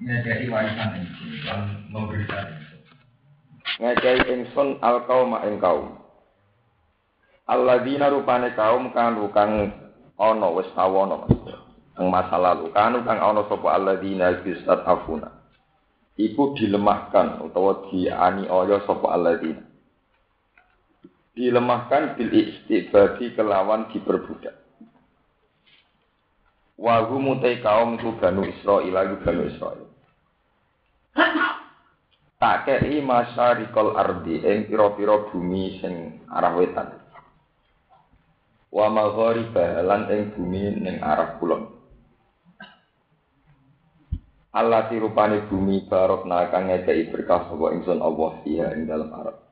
ngekei warisan lan memberikan ngekei ingsun al kaum ing kaum. Alladzina rupane kaum kang kang ana wis tawono ing masa lalu. Kanu kang ana sapa alladzina bisat afuna iku dilemahkan utawa dianiaya sapa alladzina. Dilemahkan bil istibadi kelawan diperbudak. Wa hum kaum iku banu Israil iku banu Israil tak kei masyarikal ardi ing pira-pira bumi sing arah wetan. Wa maghariba lan ing bumi ning arah kulon. Allah rupane bumi barok kang ngekei berkah sapa ingsun Allah iya ing dalam Arab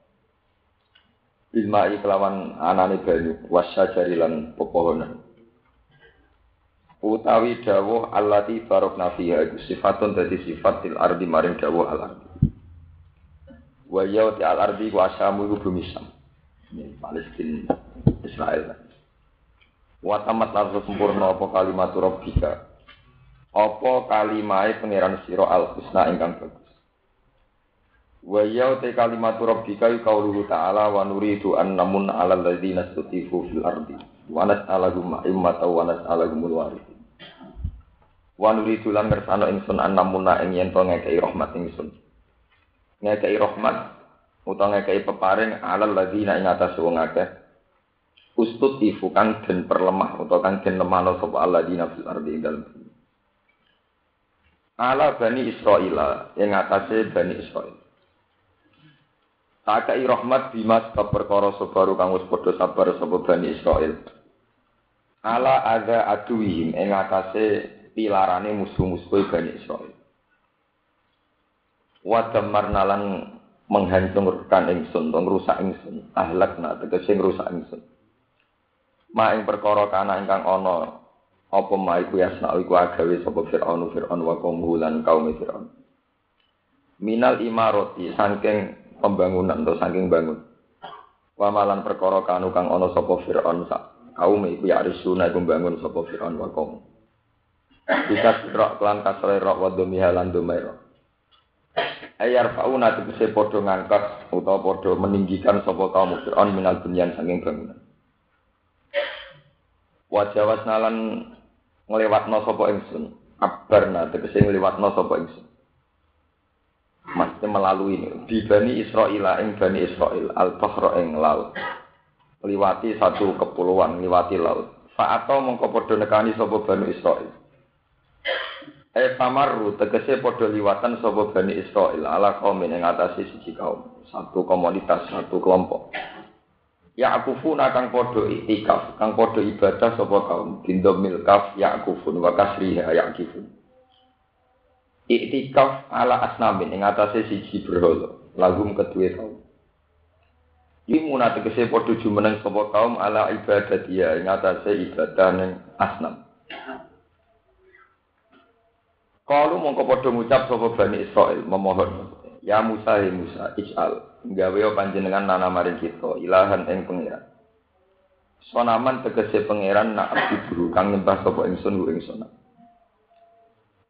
Bilma kelawan anane banyu wasyajari lan pepohonan utawi dawuh allati barokna fiha iku sifatun dadi sifat til ardi maring dawuh al ardi. Wa yauti al ardi wa asamu iku bumi sam Palestina Israel. Wa tamat langsung sempurna apa kalimat rabbika? Apa kalimahe pangeran sira al husna ingkang bagus? Wa yauti kalimat rabbika qauluhu ta'ala wa nuridu an namun 'alal ladzina stutifu fil ardi wa nas'alahum ma'immata wa nas'alahumul waris Wa nuridu lan ngersano ingsun annamuna ing yen to ngekei rahmat ingsun. Ngekei rahmat utawa ngekei peparing alal ladzina ing atas wong akeh. Ustut ifu kang den perlemah utawa kang den lemahno sapa alladzina fil ardi dalem. Ala bani Israila ing atase bani Israil. Takai rahmat bima sebab perkara sabaru kang wis padha sabar sapa bani Israil. Ala ada aduwihim ing atase pilarane musuh-musuh Bani Israil. Wa damarna lan menghancurkan ingsun, ngrusak ingsun, ahlakna tegese ngrusak ingsun. Ma ing perkara kana ingkang ana apa ma iku yasna iku agawe sapa Firaun Firaun wa kaum lan kaum Firaun. Minal imaroti saking pembangunan atau saking bangun. Wa malan perkara kanu kang ana sapa Firaun sak kaum iku ya arisuna iku bangun sapa Firaun wa kaum. Bisa rok kelan kasre rok wa domiha lan domairo. Ayar fauna tegese padha ngangkat utawa padha meninggikan sapa kaum Fir'aun minal bunyan saking bangunan. Wajawas nalan nglewatno sapa ingsun. Abarna tegese nglewatno sapa ingsun. Maksudnya melalui ini. Di Bani Israel, ing Bani Israel, al-Bahra ing laut. Liwati satu kepulauan, liwati laut. Fa'ato mongko padha nekani sapa Bani Israel. Eh pamaru tegese padha liwatan sapa Bani Israil ala kaum ing atase siji kaum, satu komunitas, satu kelompok. Ya akufun kang padha iktikaf, kang padha ibadah sapa kaum, bindomil kaf ya akufun wa kasriha ya akifun. Iktikaf ala asnamin ing atase siji berhala, lagum kedue kaum. Iku tegese padha jumeneng sapa kaum ala ibadat ya ing atase ibadah ning asnam. Kalau mongko padha ngucap sapa Bani Israil memohon, ya Musa ya Musa, isal, gawe panjenengan nana maring kita, ilahan ing pangeran. Sonaman tegese pangeran nak abdi kang nyembah sapa ingsun ku ingsun.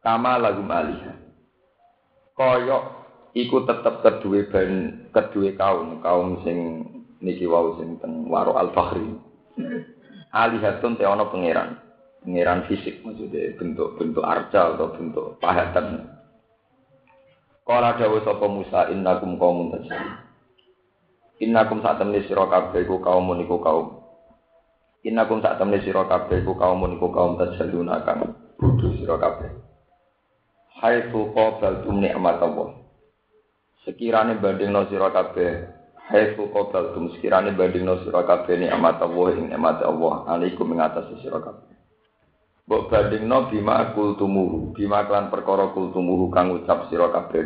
Kama lagu alihah. Kaya iku tetep kedue ban kedue kaum, kaum sing niki wau sing teng waro al-fakhri. Alihatun te ana pangeran pengiran fisik maksudnya bentuk-bentuk arca atau bentuk pahatan. Kala dawu sapa Musa innakum qaumun tajhalun. Innakum sak temne sira kabeh iku kaum iku kaum. Innakum sak temne sira kabeh iku kaum iku kaum tajhalun kang bodho sira kabeh. Haitsu qabaltum nikmat Allah. Sekirane bandingno sira kabeh Haitsu qabaltum sekirane bandingno sira kabeh nikmat Allah ing nikmat Allah alaikum ing atas sira kabeh. Mbok bandingno bima kultumuhu, bima klan perkara kultumuhu kang ucap sira kabeh.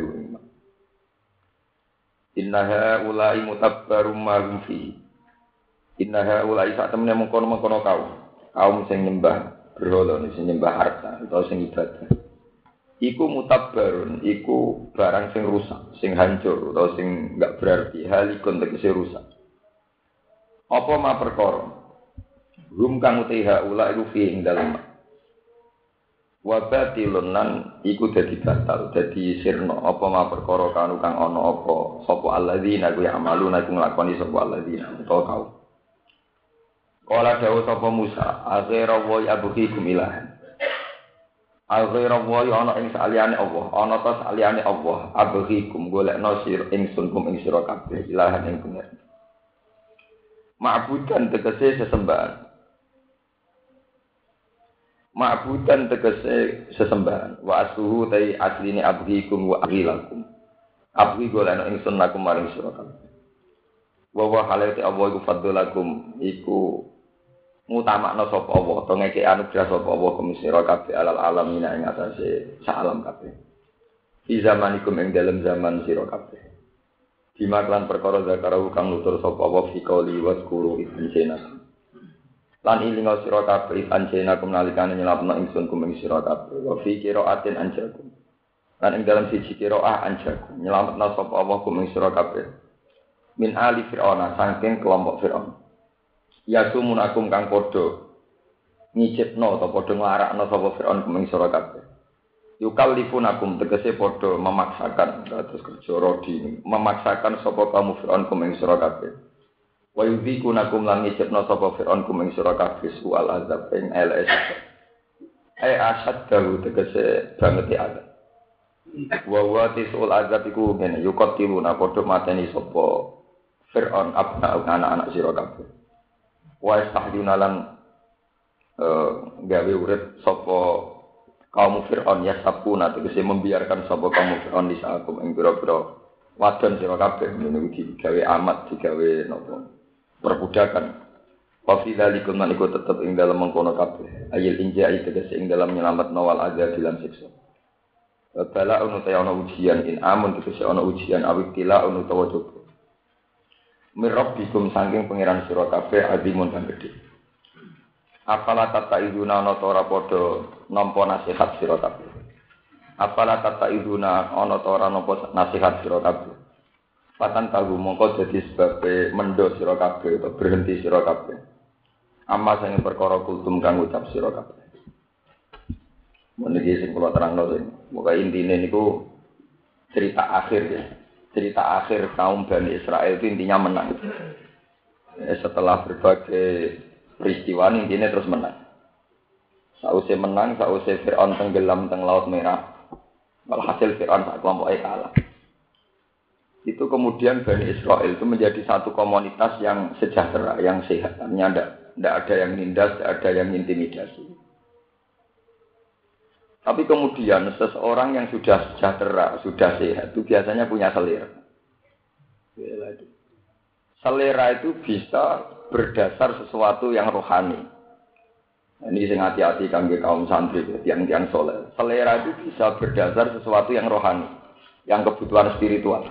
Innaha ulai mutabbarum ma hum fi. Innaha ulai sak temene mengkono-mengkono kaum. Kaum sing nyembah berhala, sing nyembah harta utawa sing ibadah. Iku mutabbarun, iku barang sing rusak, sing hancur utawa sing enggak berarti, halikun tegese rusak. Apa ma perkara? Hum kang utiha ulai iku fi ing dalem. Wa batilun lan iku dadi batal dadi sirna. Apa ma perkara kanu kang ana apa? Sapa alladzina ku amaluna iku nglakoni sapa alladzina utawa kau Kala dawuh sapa Musa aghira wa abghikum ilahan Aghira wa ana ing saliyane Allah ana ta saliyane Allah abghikum golekno sir ingsun kum ing sira kabeh ilahan ing bener Ma'budan tegese sesembahan Ma'budan tegese sesembahan. Wa asuhu tai asline abhikum wa aghilakum. Abhi golano ingsun lakum maring sira kabeh. Wa wa halati Allah iku fadlakum iku mutamakna sapa Allah to ngeke anugerah sapa Allah kum sira kabeh alal alamin ing atase salam kabeh. Di zamanikum ing dalem zaman sira kabeh. Bima klan perkara zakarahu kang nutur sapa Allah fi qouli wa zkuru ibn lan ilinga sira kabeh anjena kum nalikane nyelapno ingsun kum ing sira kabeh. Wa fi qiraatin anjakum. Lan ing dalam siji qiraah anjakum nyelametna sapa Allah kum ing sira kabeh. Min ali fir'auna saking kelompok fir'aun ya sumunakum kang padha ngicipno atau padha nglarakno sapa fir'aun kum ing sira kabeh yukallifunakum tegese padha memaksakan terus kerja rodi memaksakan sapa kamu fir'aun kum ing sira kabeh Wa yudhikunakum lan ngicipno sapa Fir'aun kum ing sira sual azab ing LS. Ai asad dalu tegese banget ya azab. Wa wa tisul azab iku ngene yuqatiluna padha mateni sapa Fir'aun abna anak-anak sira kabeh. Wa istahduna lan eh, gawe urip sapa kaum Fir'aun ya sabuna tegese membiarkan sapa kaum Fir'aun di sakum ing pira-pira wadon sira kabeh iki digawe amat digawe napa perbudakan. Wa fi dzalikum man iku tetep ing dalam mengkono kabeh. Ayil inja'i tegese ing dalam nyelamat nawal aja dilan siksa. Bala unu ta ana ujian in amun tegese ana ujian awit tila unu tawa coba. Mirabbikum saking pangeran sira kabeh azimun kang gedhe. Apala tata iduna ana ta ora padha nampa nasihat sira kabeh. Apala tata iduna ana ta ora nampa nasihat sira kabeh. Patan tahu mongko jadi sebab mendo sira kabeh atau berhenti sira kabeh. Amma sing perkara kultum kang ucap sira kabeh. Meniki sing kula terangno sing moga intine niku cerita akhir ya. Cerita akhir kaum Bani Israel itu intinya menang. Ya, setelah berbagai peristiwa intinya terus menang. Sausai menang, sausai Fir'aun tenggelam teng Laut Merah. Walhasil Fir'aun sak kelompok kalah itu kemudian Bani Israel itu menjadi satu komunitas yang sejahtera, yang sehat. Tidak ada yang nindas, tidak ada yang intimidasi. Tapi kemudian seseorang yang sudah sejahtera, sudah sehat, itu biasanya punya selera. Selera itu bisa berdasar sesuatu yang rohani. Ini sing hati-hati kangge kaum santri, yang yang soleh. Selera itu bisa berdasar sesuatu yang rohani, yang kebutuhan spiritual.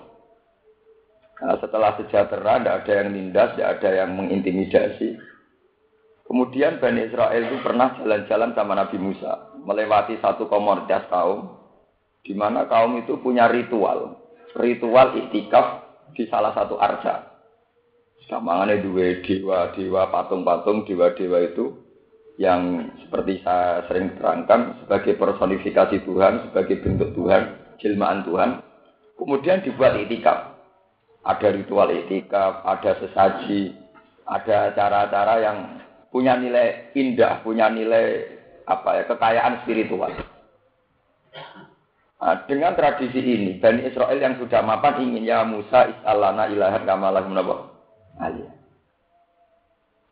Nah, setelah sejahtera, tidak ada yang nindas, tidak ada yang mengintimidasi. Kemudian Bani Israel itu pernah jalan-jalan sama Nabi Musa, melewati satu komunitas kaum, di mana kaum itu punya ritual, ritual iktikaf di salah satu arca. Samangannya dua dewa, dewa patung-patung, dewa-dewa itu yang seperti saya sering terangkan sebagai personifikasi Tuhan, sebagai bentuk Tuhan, jelmaan Tuhan. Kemudian dibuat itikaf ada ritual etika, ada sesaji, ada cara-cara yang punya nilai indah, punya nilai apa ya kekayaan spiritual. Nah, dengan tradisi ini, Bani Israel yang sudah mapan ingin ya Musa is'alana ilahan kamalah menapa? Aliyah.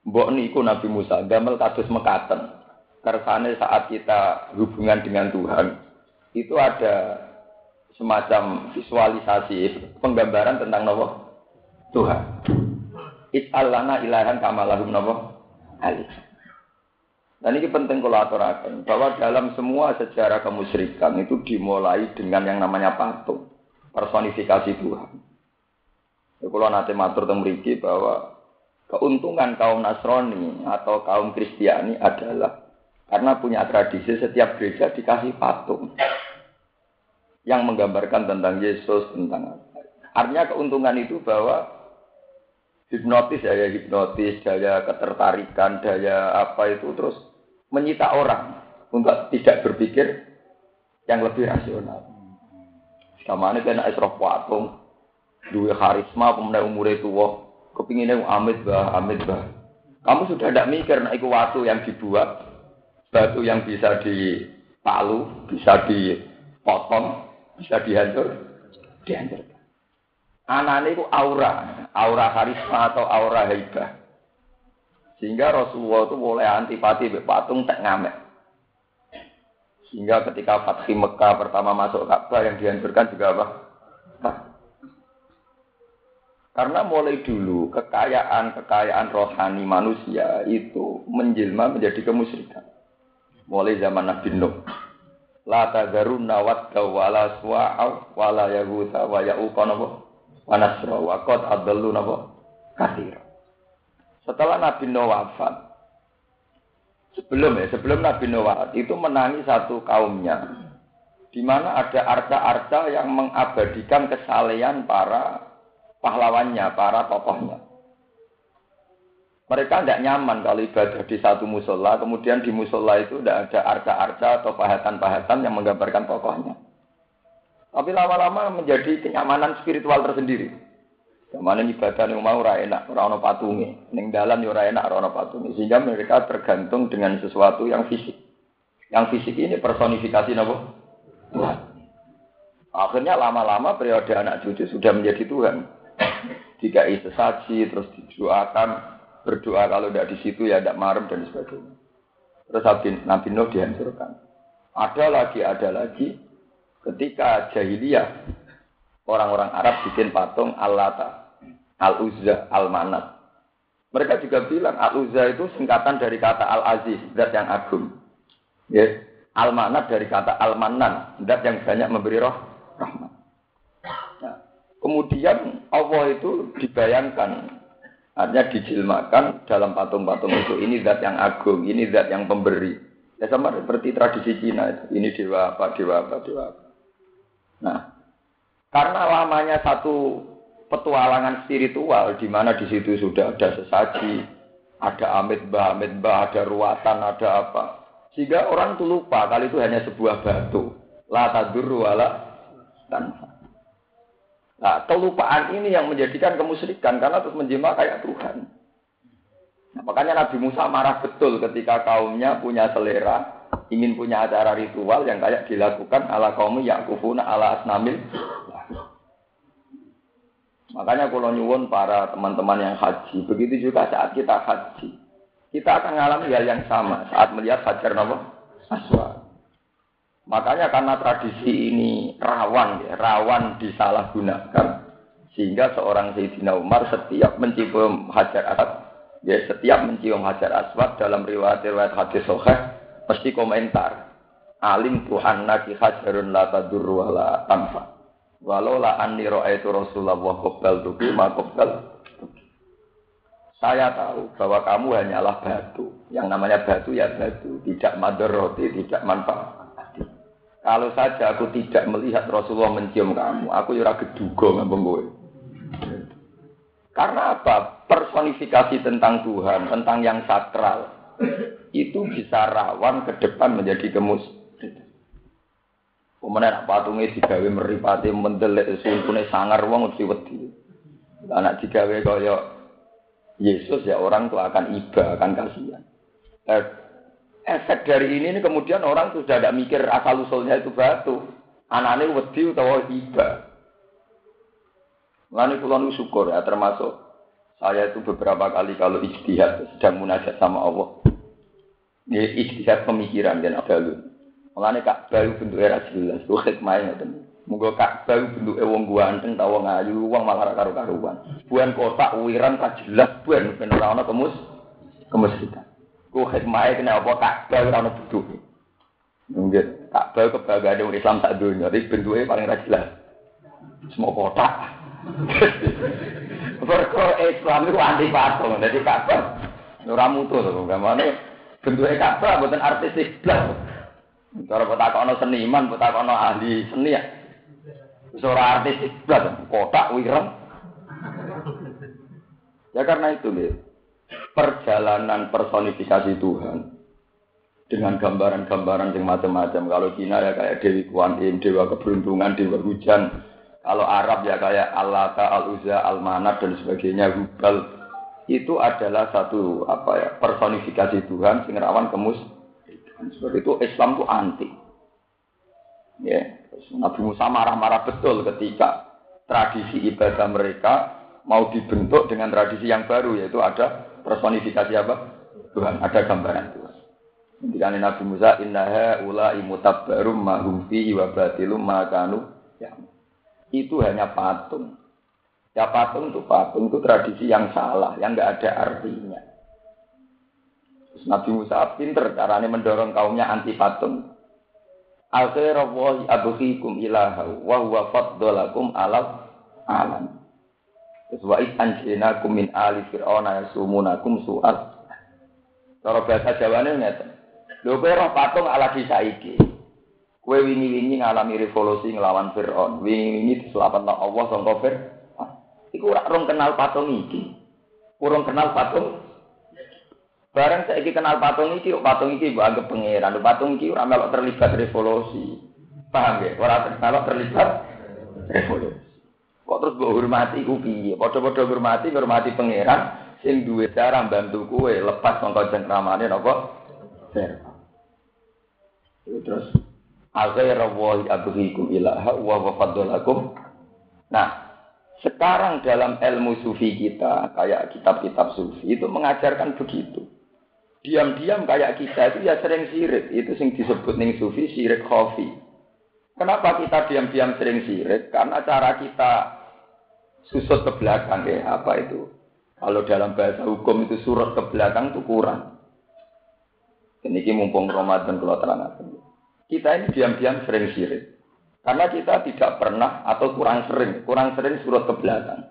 Mbok niku Nabi Musa gamel kados mekaten. Kersane saat kita hubungan dengan Tuhan, itu ada semacam visualisasi penggambaran tentang nopo Tuhan. It'alana ilahan kamalahum nopo Ali. Dan ini penting kalau aturakan bahwa dalam semua sejarah kemusyrikan itu dimulai dengan yang namanya patung, personifikasi Tuhan. Ya, kalau nanti matur temriki bahwa keuntungan kaum Nasrani atau kaum Kristiani adalah karena punya tradisi setiap gereja dikasih patung yang menggambarkan tentang Yesus, tentang. Artinya keuntungan itu bahwa hipnotis, daya hipnotis, daya ketertarikan, daya apa itu terus menyita orang untuk tidak berpikir yang lebih rasional. Sama ini kena esroh patung, dua karisma, pemenang umur itu, wah, kepinginnya amit bah, amit bah. Kamu sudah tidak mikir, nah itu waktu yang dibuat, batu yang bisa dipalu, bisa dipotong, bisa dihancur, dihancur. Anane itu aura, aura karisma atau aura hebat. Sehingga Rasulullah itu boleh antipati patung tak ngamek. Sehingga ketika Fatih Mekah pertama masuk Ka'bah yang dihancurkan juga apa? Karena mulai dulu kekayaan-kekayaan rohani manusia itu menjelma menjadi kemusyrikan. Mulai zaman Nabi Nuh. La tadarunna wadda wala suwa'aw wala yahuta wa ya'uqa napa? Wa nasra wa qad adallu napa? Kathira. Setelah Nabi Nuh wafat, sebelum ya, sebelum Nabi Nuh wafat itu menangi satu kaumnya, di mana ada arca-arca yang mengabadikan kesalehan para pahlawannya, para tokohnya. Mereka tidak nyaman kalau ibadah di satu musola, kemudian di musola itu tidak ada arca-arca atau pahatan-pahatan yang menggambarkan tokohnya. Tapi lama-lama menjadi kenyamanan spiritual tersendiri. Ke mana ibadah yang mau ora enak, ora ono patunge. Ning dalan yo ora enak, ora ono. Sehingga mereka tergantung dengan sesuatu yang fisik. Yang fisik ini personifikasi napa? Akhirnya lama-lama periode anak cucu sudah menjadi Tuhan. Jika sesaji, terus didoakan, berdoa kalau tidak di situ ya tidak marem dan sebagainya. Terus Nabi Nuh dihancurkan. Ada lagi, ada lagi. Ketika jahiliyah, orang-orang Arab bikin patung Allah Al-Uzza, Al-Manat. Mereka juga bilang Al-Uzza itu singkatan dari kata Al-Aziz, zat yang agung. Ya. Al-Manat dari kata Al-Manan, zat yang banyak memberi roh rahmat. Nah, kemudian Allah itu dibayangkan, artinya dijilmakan dalam patung-patung itu. Ini zat yang agung, ini zat yang pemberi. Ya sama seperti tradisi Cina itu. Ini dewa apa, dewa apa, dewa apa. Nah, karena lamanya satu petualangan spiritual di mana di situ sudah ada sesaji, ada amit bah, amit bah, ada ruatan, ada apa. Sehingga orang itu lupa kali itu hanya sebuah batu. La tadur wala tanfa. Nah, kelupaan ini yang menjadikan kemusyrikan karena terus menjema kayak Tuhan. Nah, makanya Nabi Musa marah betul ketika kaumnya punya selera, ingin punya acara ritual yang kayak dilakukan ala kaum yakufuna ala asnamil Makanya kalau nyuwun para teman-teman yang haji, begitu juga saat kita haji, kita akan mengalami hal yang sama saat melihat hajar nama aswa. Makanya karena tradisi ini rawan, ya, rawan disalahgunakan, sehingga seorang Sayyidina Umar setiap mencium hajar aswad, ya setiap mencium hajar aswad dalam riwayat-riwayat hadis sahih pasti komentar, alim Tuhan naki hajarun la tadur wala tanfa. Walau la anni itu Rasulullah qabbal tuki ma qabbal. Saya tahu bahwa kamu hanyalah batu. Yang namanya batu ya batu, tidak roti, tidak manfaat. Kalau saja aku tidak melihat Rasulullah mencium kamu, aku yura gedugo ngambung gue. Karena apa? Personifikasi tentang Tuhan, tentang yang sakral, itu bisa rawan ke depan menjadi gemus Kemudian nak patungnya digawe meripati mendelik sumpune sangar wong mesti wedi. Anak digawe kaya Yesus ya orang tuh akan iba, akan kasihan. Eh, efek dari ini, ini kemudian orang tuh sudah tidak mikir asal usulnya itu batu. Anaknya wedi utawa iba. Lalu kulon syukur ya termasuk saya itu beberapa kali kalau istihad sedang munajat sama Allah. Ini istihad pemikiran dan abdalun. Mulane kak baru bentuknya ra jelas, ku hikmahnya ngoten. Monggo kak baru bentuknya wong ganteng ta wong ayu, wong malah karo karuan. Buan kotak wiran ra jelas buan ben ora ana kemus kemusrikan. Ku hikmahnya kena apa Ka'bah ora ono bentuke. Mungkin Ka'bah kebanggaan orang Islam tak dunia, tapi bentuknya paling ra jelas. Semua kotak. Mergo Islam itu anti patung, jadi Ka'bah ora mutu to, gamane bentuke mboten artistik blas. Cara potakono seniman, potakono ahli seni ya. Wis ora artistik blas, kotak wireng. Ya karena itu, nih, perjalanan personifikasi Tuhan dengan gambaran-gambaran yang macam-macam. Kalau Cina ya kayak Dewi Kuan Im, Dewa Keberuntungan, Dewa Hujan. Kalau Arab ya kayak Allah, Al-Uzza, Al-Manat dan sebagainya, Hubal. Itu adalah satu apa ya personifikasi Tuhan sing rawan kemus. Seperti itu Islam itu anti. Ya, Nabi Musa marah-marah betul ketika tradisi ibadah mereka mau dibentuk dengan tradisi yang baru yaitu ada personifikasi apa? Tuhan, ada gambaran Tuhan. Ketika Nabi Musa innaha ula imutabbarum mahum fihi wa batilum makanu ya. Itu hanya patung. Ya patung itu patung itu tradisi yang salah, yang enggak ada artinya. Nabi Musa pinter caranya mendorong kaumnya anti patung. Akhirallahi abghikum ilaha wa huwa faddalakum ala alam. Terus wa anjinakum min ali fir'auna yasumunakum su'al. Cara bahasa Jawane ngeten. Lho kowe roh patung ala disaiki. Kowe wingi-wingi ngalami revolusi nglawan Firaun. Wingi-wingi diselametno Allah sangka Firaun. Iku ora rong kenal patung iki. Kurang kenal patung. Bareng saiki kenal patung iki, patung iki mbok anggap pangeran. Patung iki ora melok terlibat revolusi. Paham ya? Ora melok terlibat revolusi. Kok terus mbok hormati ku piye? Padha-padha hormati, hormati pangeran sing duwe cara bantu kue lepas sangka cengkramane napa? Firaun. Terus Aghayra wahi abghikum ilaha wa wafadolakum. Nah, sekarang dalam ilmu sufi kita, kayak kitab-kitab sufi, itu mengajarkan begitu. Diam-diam kayak kita itu ya sering sirik. Itu sing disebut ning sufi sirik khofi. Kenapa kita diam-diam sering sirik? Karena cara kita susut ke belakang ya, apa itu? Kalau dalam bahasa hukum itu surut ke belakang itu kurang. Ini mumpung Ramadan kalau terang kita ini diam-diam sering sirik. Karena kita tidak pernah atau kurang sering, kurang sering surut ke belakang.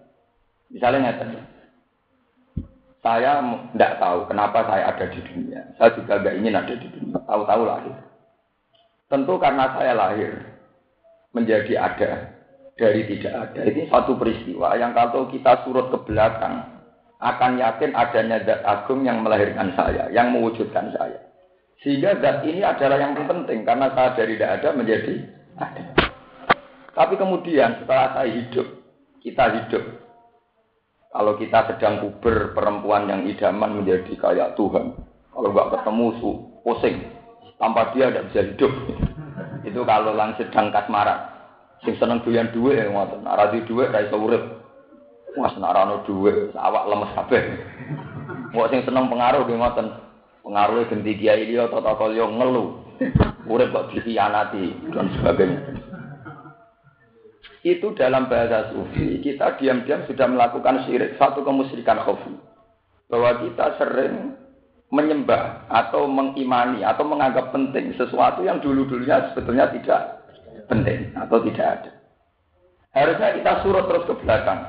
Misalnya nyata, saya tidak tahu kenapa saya ada di dunia. Saya juga tidak ingin ada di dunia. Tahu-tahu lahir. Tentu karena saya lahir menjadi ada dari tidak ada. Ini satu peristiwa yang kalau kita surut ke belakang akan yakin adanya zat agung yang melahirkan saya, yang mewujudkan saya. Sehingga zat ini adalah yang penting karena saya dari tidak ada menjadi ada. Tapi kemudian setelah saya hidup, kita hidup. Kalau kita sedang puber perempuan yang idaman menjadi kayak Tuhan. Kalau nggak ketemu su, pusing. Tanpa dia tidak bisa hidup. Itu kalau lang sedang kasmaran. Sing seneng doyan duwe ya ngoten. Ora di duwe ra iso urip. Wes narano duwe, awak lemes kabeh. Wong sing seneng pengaruh nggih ngoten. Pengaruhnya ganti kiai dia atau takol yang ngeluh. Urip kok dikhianati dan sebagainya. Itu dalam bahasa sufi, kita diam-diam sudah melakukan syirik, satu kemusyrikan khafi. Bahwa kita sering menyembah atau mengimani atau menganggap penting sesuatu yang dulu-dulunya sebetulnya tidak penting atau tidak ada. Harusnya kita surut terus ke belakang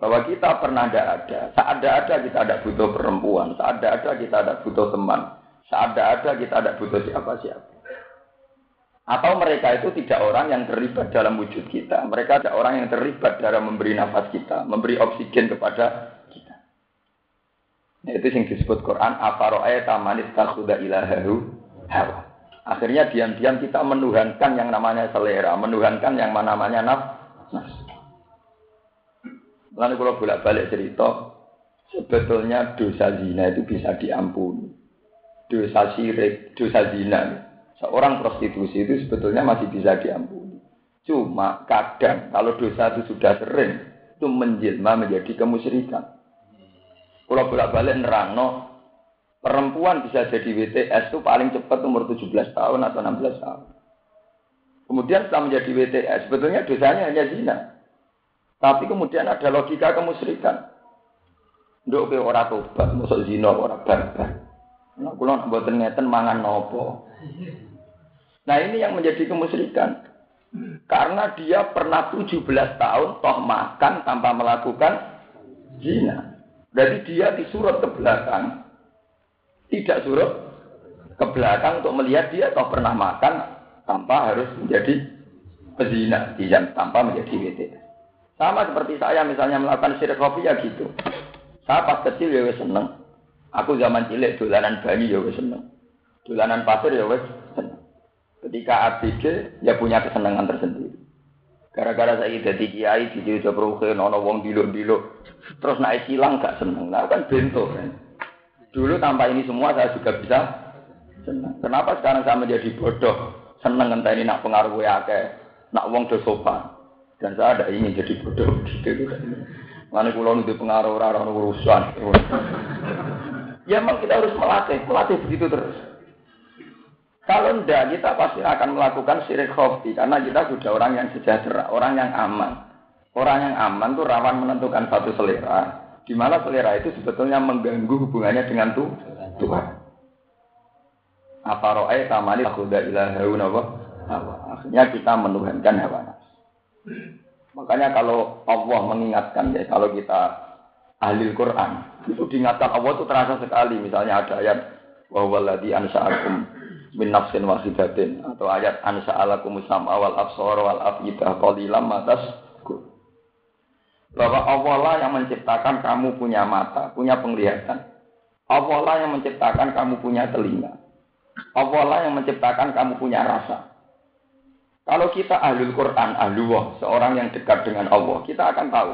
bahwa kita pernah tidak ada. Saat ada ada kita ada butuh perempuan, saat ada ada kita ada butuh teman, saat ada ada kita ada butuh siapa-siapa. Atau mereka itu tidak orang yang terlibat dalam wujud kita. Mereka ada orang yang terlibat dalam memberi nafas kita, memberi oksigen kepada kita. Nah, itu yang disebut Quran, Aparo'aya tamanis takhuda ilahahu hawa. Akhirnya diam-diam kita menuhankan yang namanya selera, menuhankan yang namanya nafas. Lalu kalau bolak-balik cerita, sebetulnya dosa zina itu bisa diampuni. Dosa syirik, dosa zina, seorang prostitusi itu sebetulnya masih bisa diampuni. Cuma kadang kalau dosa itu sudah sering, itu menjelma menjadi kemusyrikan. Kalau bolak-balik nerangno, perempuan bisa jadi WTS itu paling cepat umur 17 tahun atau 16 tahun. Kemudian setelah menjadi WTS, sebetulnya dosanya hanya zina. Tapi kemudian ada logika kemusyrikan. Nduk ke ora tobat, masuk zina ora barbar. Nah, kula mboten ngeten mangan nopo. Nah, ini yang menjadi kemusyrikan. Karena dia pernah 17 tahun toh makan tanpa melakukan zina. Jadi dia disuruh ke belakang. Tidak suruh ke belakang untuk melihat dia toh pernah makan tanpa harus menjadi pezina, tidak tanpa menjadi WT. Sama seperti saya misalnya melakukan syirik kopi ya gitu. Saya pas kecil ya seneng. Aku zaman cilik dolanan banyu ya seneng. Dolanan pasir ya wes. Ketika ABG ya punya kesenangan tersendiri. Gara-gara saya jadi kiai di Jawa Proke, nono wong dilo-dilo, terus naik silang gak seneng. Nah kan bentuk kan. Dulu tanpa ini semua saya juga bisa senang. Kenapa sekarang saya menjadi bodoh? Seneng ini nak pengaruh akeh, nak wong do sopan. Dan saya ada ingin jadi bodoh gitu. Mana pulau itu pengaruh orang urusan. Ya memang kita harus melatih, melatih begitu terus. Kalau tidak, kita pasti akan melakukan sirik khofi karena kita sudah orang yang sejahtera, orang yang aman. Orang yang aman tuh rawan menentukan satu selera, di mana selera itu sebetulnya mengganggu hubungannya dengan tuh, Tuhan. Apa ro'ay tamani akuda ilahauna Akhirnya kita menuhankan hawa Makanya kalau Allah mengingatkan ya, kalau kita ahli Quran, itu diingatkan Allah itu terasa sekali. Misalnya ada ayat, wawaladi ansa'akum min nafsin wahidatin atau ayat ansa alakum sam'a wal wal afidah qalilam matas bahwa Allah lah yang menciptakan kamu punya mata, punya penglihatan. Allah lah yang menciptakan kamu punya telinga. Allah lah yang menciptakan kamu punya rasa. Kalau kita ahli Quran, ahli wah, seorang yang dekat dengan Allah, kita akan tahu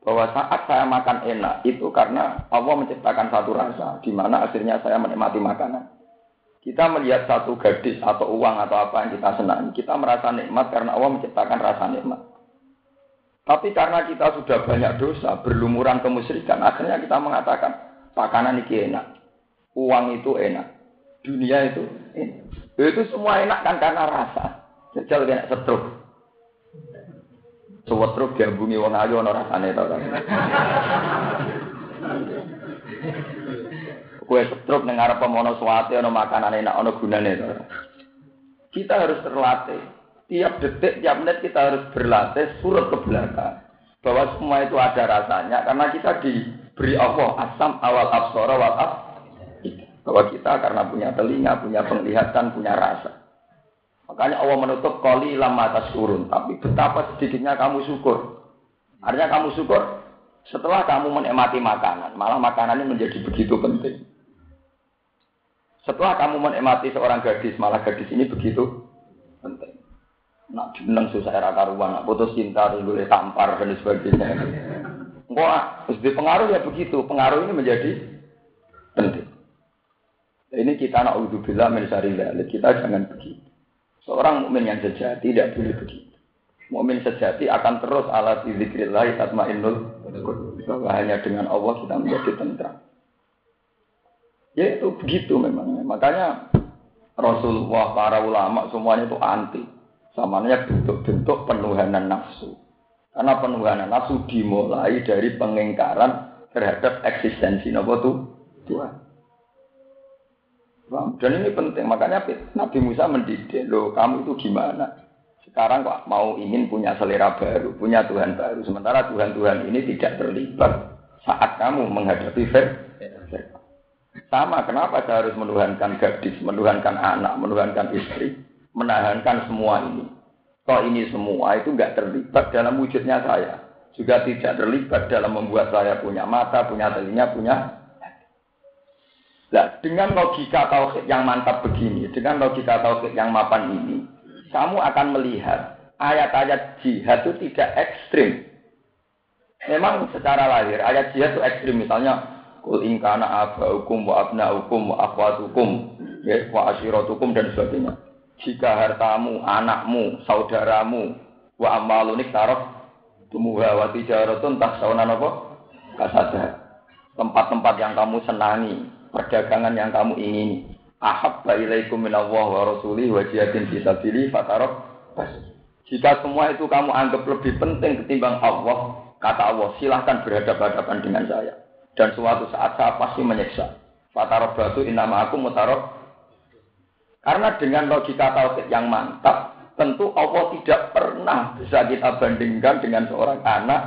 bahwa saat saya makan enak itu karena Allah menciptakan satu rasa, di mana akhirnya saya menikmati makanan. Kita melihat satu gadis atau uang atau apa yang kita senangi, kita merasa nikmat karena Allah menciptakan rasa nikmat. Tapi karena kita sudah banyak dosa, berlumuran kemusyrikan, akhirnya kita mengatakan, makanan ini enak, uang itu enak, dunia itu enak. Itu semua enak kan karena rasa. Jajal kena setruk. Setruk gabungi wong ayu ana kan. Kue setruk ning arep mono suwate ana makanan enak ana gunane. Kita harus terlatih. Tiap detik, tiap menit kita harus berlatih surut ke belakang. Bahwa semua itu ada rasanya karena kita diberi Allah asam awal absara wal ab. Bahwa kita karena punya telinga, punya penglihatan, punya rasa. Makanya Allah menutup koli lama atas turun. Tapi betapa sedikitnya kamu syukur. Artinya kamu syukur setelah kamu menikmati makanan. Malah makanan ini menjadi begitu penting. Setelah kamu menikmati seorang gadis, malah gadis ini begitu penting. Nak jeneng susah era karuan, nak putus cinta, boleh tampar dan sebagainya. Wah, terus pengaruh ya begitu. Pengaruh ini menjadi penting. Ini kita nak udzubillah min Kita jangan begitu. Seorang mukmin yang sejati tidak boleh begitu. Mukmin sejati akan terus ala zikrillah tatmainnul bahwa hanya dengan Allah kita menjadi tentram. Ya itu begitu memang. Makanya Rasulullah, para ulama semuanya itu anti. Samanya bentuk-bentuk penuhanan nafsu. Karena penuhanan nafsu dimulai dari pengingkaran terhadap eksistensi Nabi itu Tuhan. Dan ini penting, makanya Nabi Musa mendidik, loh kamu itu gimana? Sekarang kok mau ingin punya selera baru, punya Tuhan baru. Sementara Tuhan-Tuhan ini tidak terlibat saat kamu menghadapi Fir'aun. Sama, kenapa saya harus menuhankan gadis, menuhankan anak, menuhankan istri, menahankan semua ini. Kok ini semua itu nggak terlibat dalam wujudnya saya. Juga tidak terlibat dalam membuat saya punya mata, punya telinga, punya Nah, dengan logika tauhid yang mantap begini, dengan logika tauhid yang mapan ini, kamu akan melihat ayat-ayat jihad itu tidak ekstrim. Memang secara lahir ayat jihad itu ekstrim, misalnya Kul ingkana abaukum wa abnaukum wa akhwatukum ya, wa asyiratukum dan sebagainya. Jika hartamu, anakmu, saudaramu, wa amalunik taraf tumuha wa tijaratun tahsaunan apa? Kasada. Tempat-tempat yang kamu senangi, perdagangan yang kamu ingini. Ahabba ilaikum minallah wa rasulih wa jihadin fisabili fatarab Jika semua itu kamu anggap lebih penting ketimbang Allah, kata Allah, silahkan berhadapan-hadapan dengan saya dan suatu saat saya pasti menyiksa. Fatarok batu inama aku mutarok. Karena dengan logika tauhid yang mantap, tentu Allah tidak pernah bisa kita bandingkan dengan seorang anak,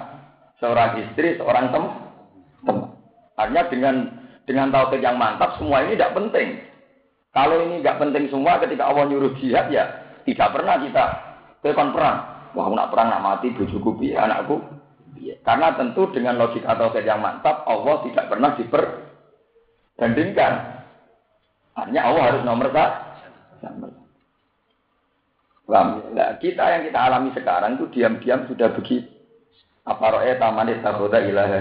seorang istri, seorang tem teman. Artinya dengan dengan tauhid yang mantap, semua ini tidak penting. Kalau ini nggak penting semua, ketika Allah nyuruh jihad ya tidak pernah kita tekan perang. Wah, nak perang nak mati, bujuku bi anakku. Karena tentu dengan logika tauhid yang mantap, Allah tidak pernah diperbandingkan. Artinya Allah harus nomor satu. Nah, kita yang kita alami sekarang itu diam-diam sudah begitu. Apa roe taman taboda ilaha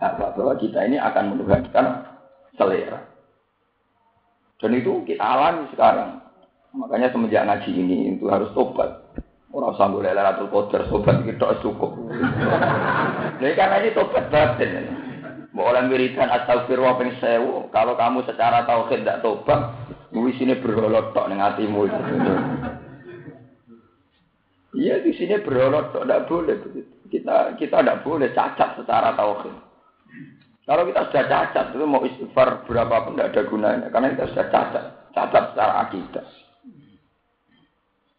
bahwa kita ini akan menuhankan selera. Dan itu kita alami sekarang. Makanya semenjak ngaji ini itu harus tobat. Orang sanggup lelatul qadar tobat kita cukup. Nah, karena ini tobat batin. Mau oleh wiridan astagfirullah ping sewu. Kalau kamu secara tauhid tidak tobat, di sini berholot tok neng hatimu itu. Iya di sini berholot tidak boleh Kita kita tidak boleh cacat secara tauhid. Kalau kita sudah cacat itu mau istighfar berapa pun tidak ada gunanya karena kita sudah cacat, cacat secara akidah.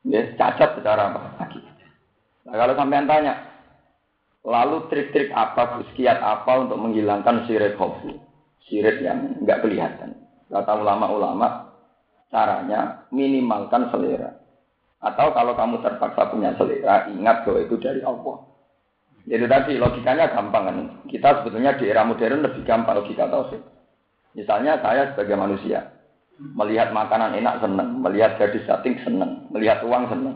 Ya, cacat secara apa? Nah, kalau sampean tanya, lalu trik-trik apa, kiat apa untuk menghilangkan sirik hobi, sirik yang nggak kelihatan? Kata ulama-ulama, Caranya minimalkan selera. Atau kalau kamu terpaksa punya selera, ingat bahwa itu dari Allah. Jadi tadi logikanya gampang kan. Kita sebetulnya di era modern lebih gampang logika tauhid. Misalnya saya sebagai manusia melihat makanan enak senang, melihat gadis cantik senang, melihat uang senang.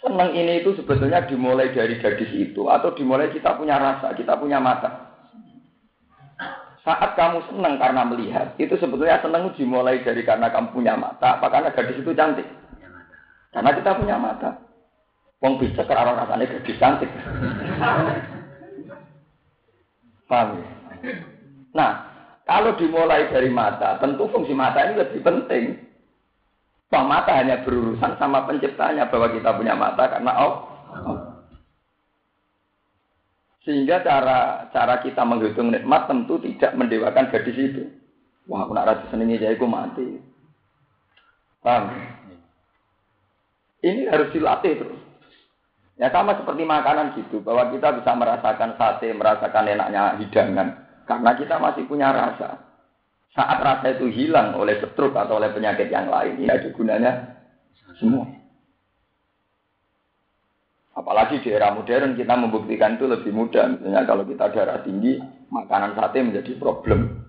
Senang ini itu sebetulnya dimulai dari gadis itu atau dimulai kita punya rasa, kita punya mata. Saat kamu senang karena melihat, itu sebetulnya senang dimulai dari karena kamu punya mata, apa karena gadis itu cantik? Karena kita punya mata. Wong bisa karena rasanya gadis cantik. Paham ya? Nah, kalau dimulai dari mata, tentu fungsi mata ini lebih penting. Bahwa mata hanya berurusan sama penciptanya bahwa kita punya mata karena oh, oh. Sehingga cara cara kita menghitung nikmat tentu tidak mendewakan gadis itu. Wah, aku nak rasa senengnya jadi aku mati. Paham? Ini harus dilatih terus. Ya sama seperti makanan gitu, bahwa kita bisa merasakan sate, merasakan enaknya hidangan, karena kita masih punya rasa. Saat rasa itu hilang oleh stroke atau oleh penyakit yang lain, ini ada gunanya semua. Apalagi di era modern kita membuktikan itu lebih mudah. Misalnya kalau kita darah tinggi, makanan sate menjadi problem.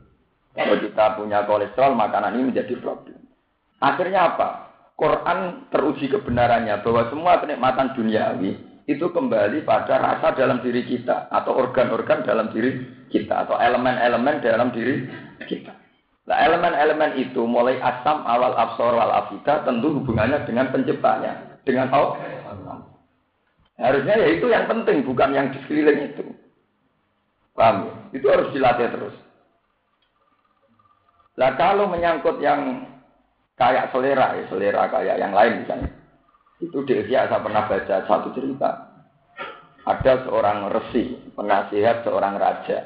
Kalau kita punya kolesterol, makanan ini menjadi problem. Akhirnya apa? Quran teruji kebenarannya bahwa semua kenikmatan duniawi itu kembali pada rasa dalam diri kita atau organ-organ dalam diri kita atau elemen-elemen dalam diri kita. Nah, elemen-elemen itu mulai asam, awal, absor, wal afida tentu hubungannya dengan penciptanya, dengan Allah. Harusnya ya itu yang penting, bukan yang di sekeliling itu. Paham ya? Itu harus dilatih terus. Nah kalau menyangkut yang kayak selera, ya selera kayak yang lain misalnya. Itu di Asia saya pernah baca satu cerita. Ada seorang resi, penasihat seorang raja.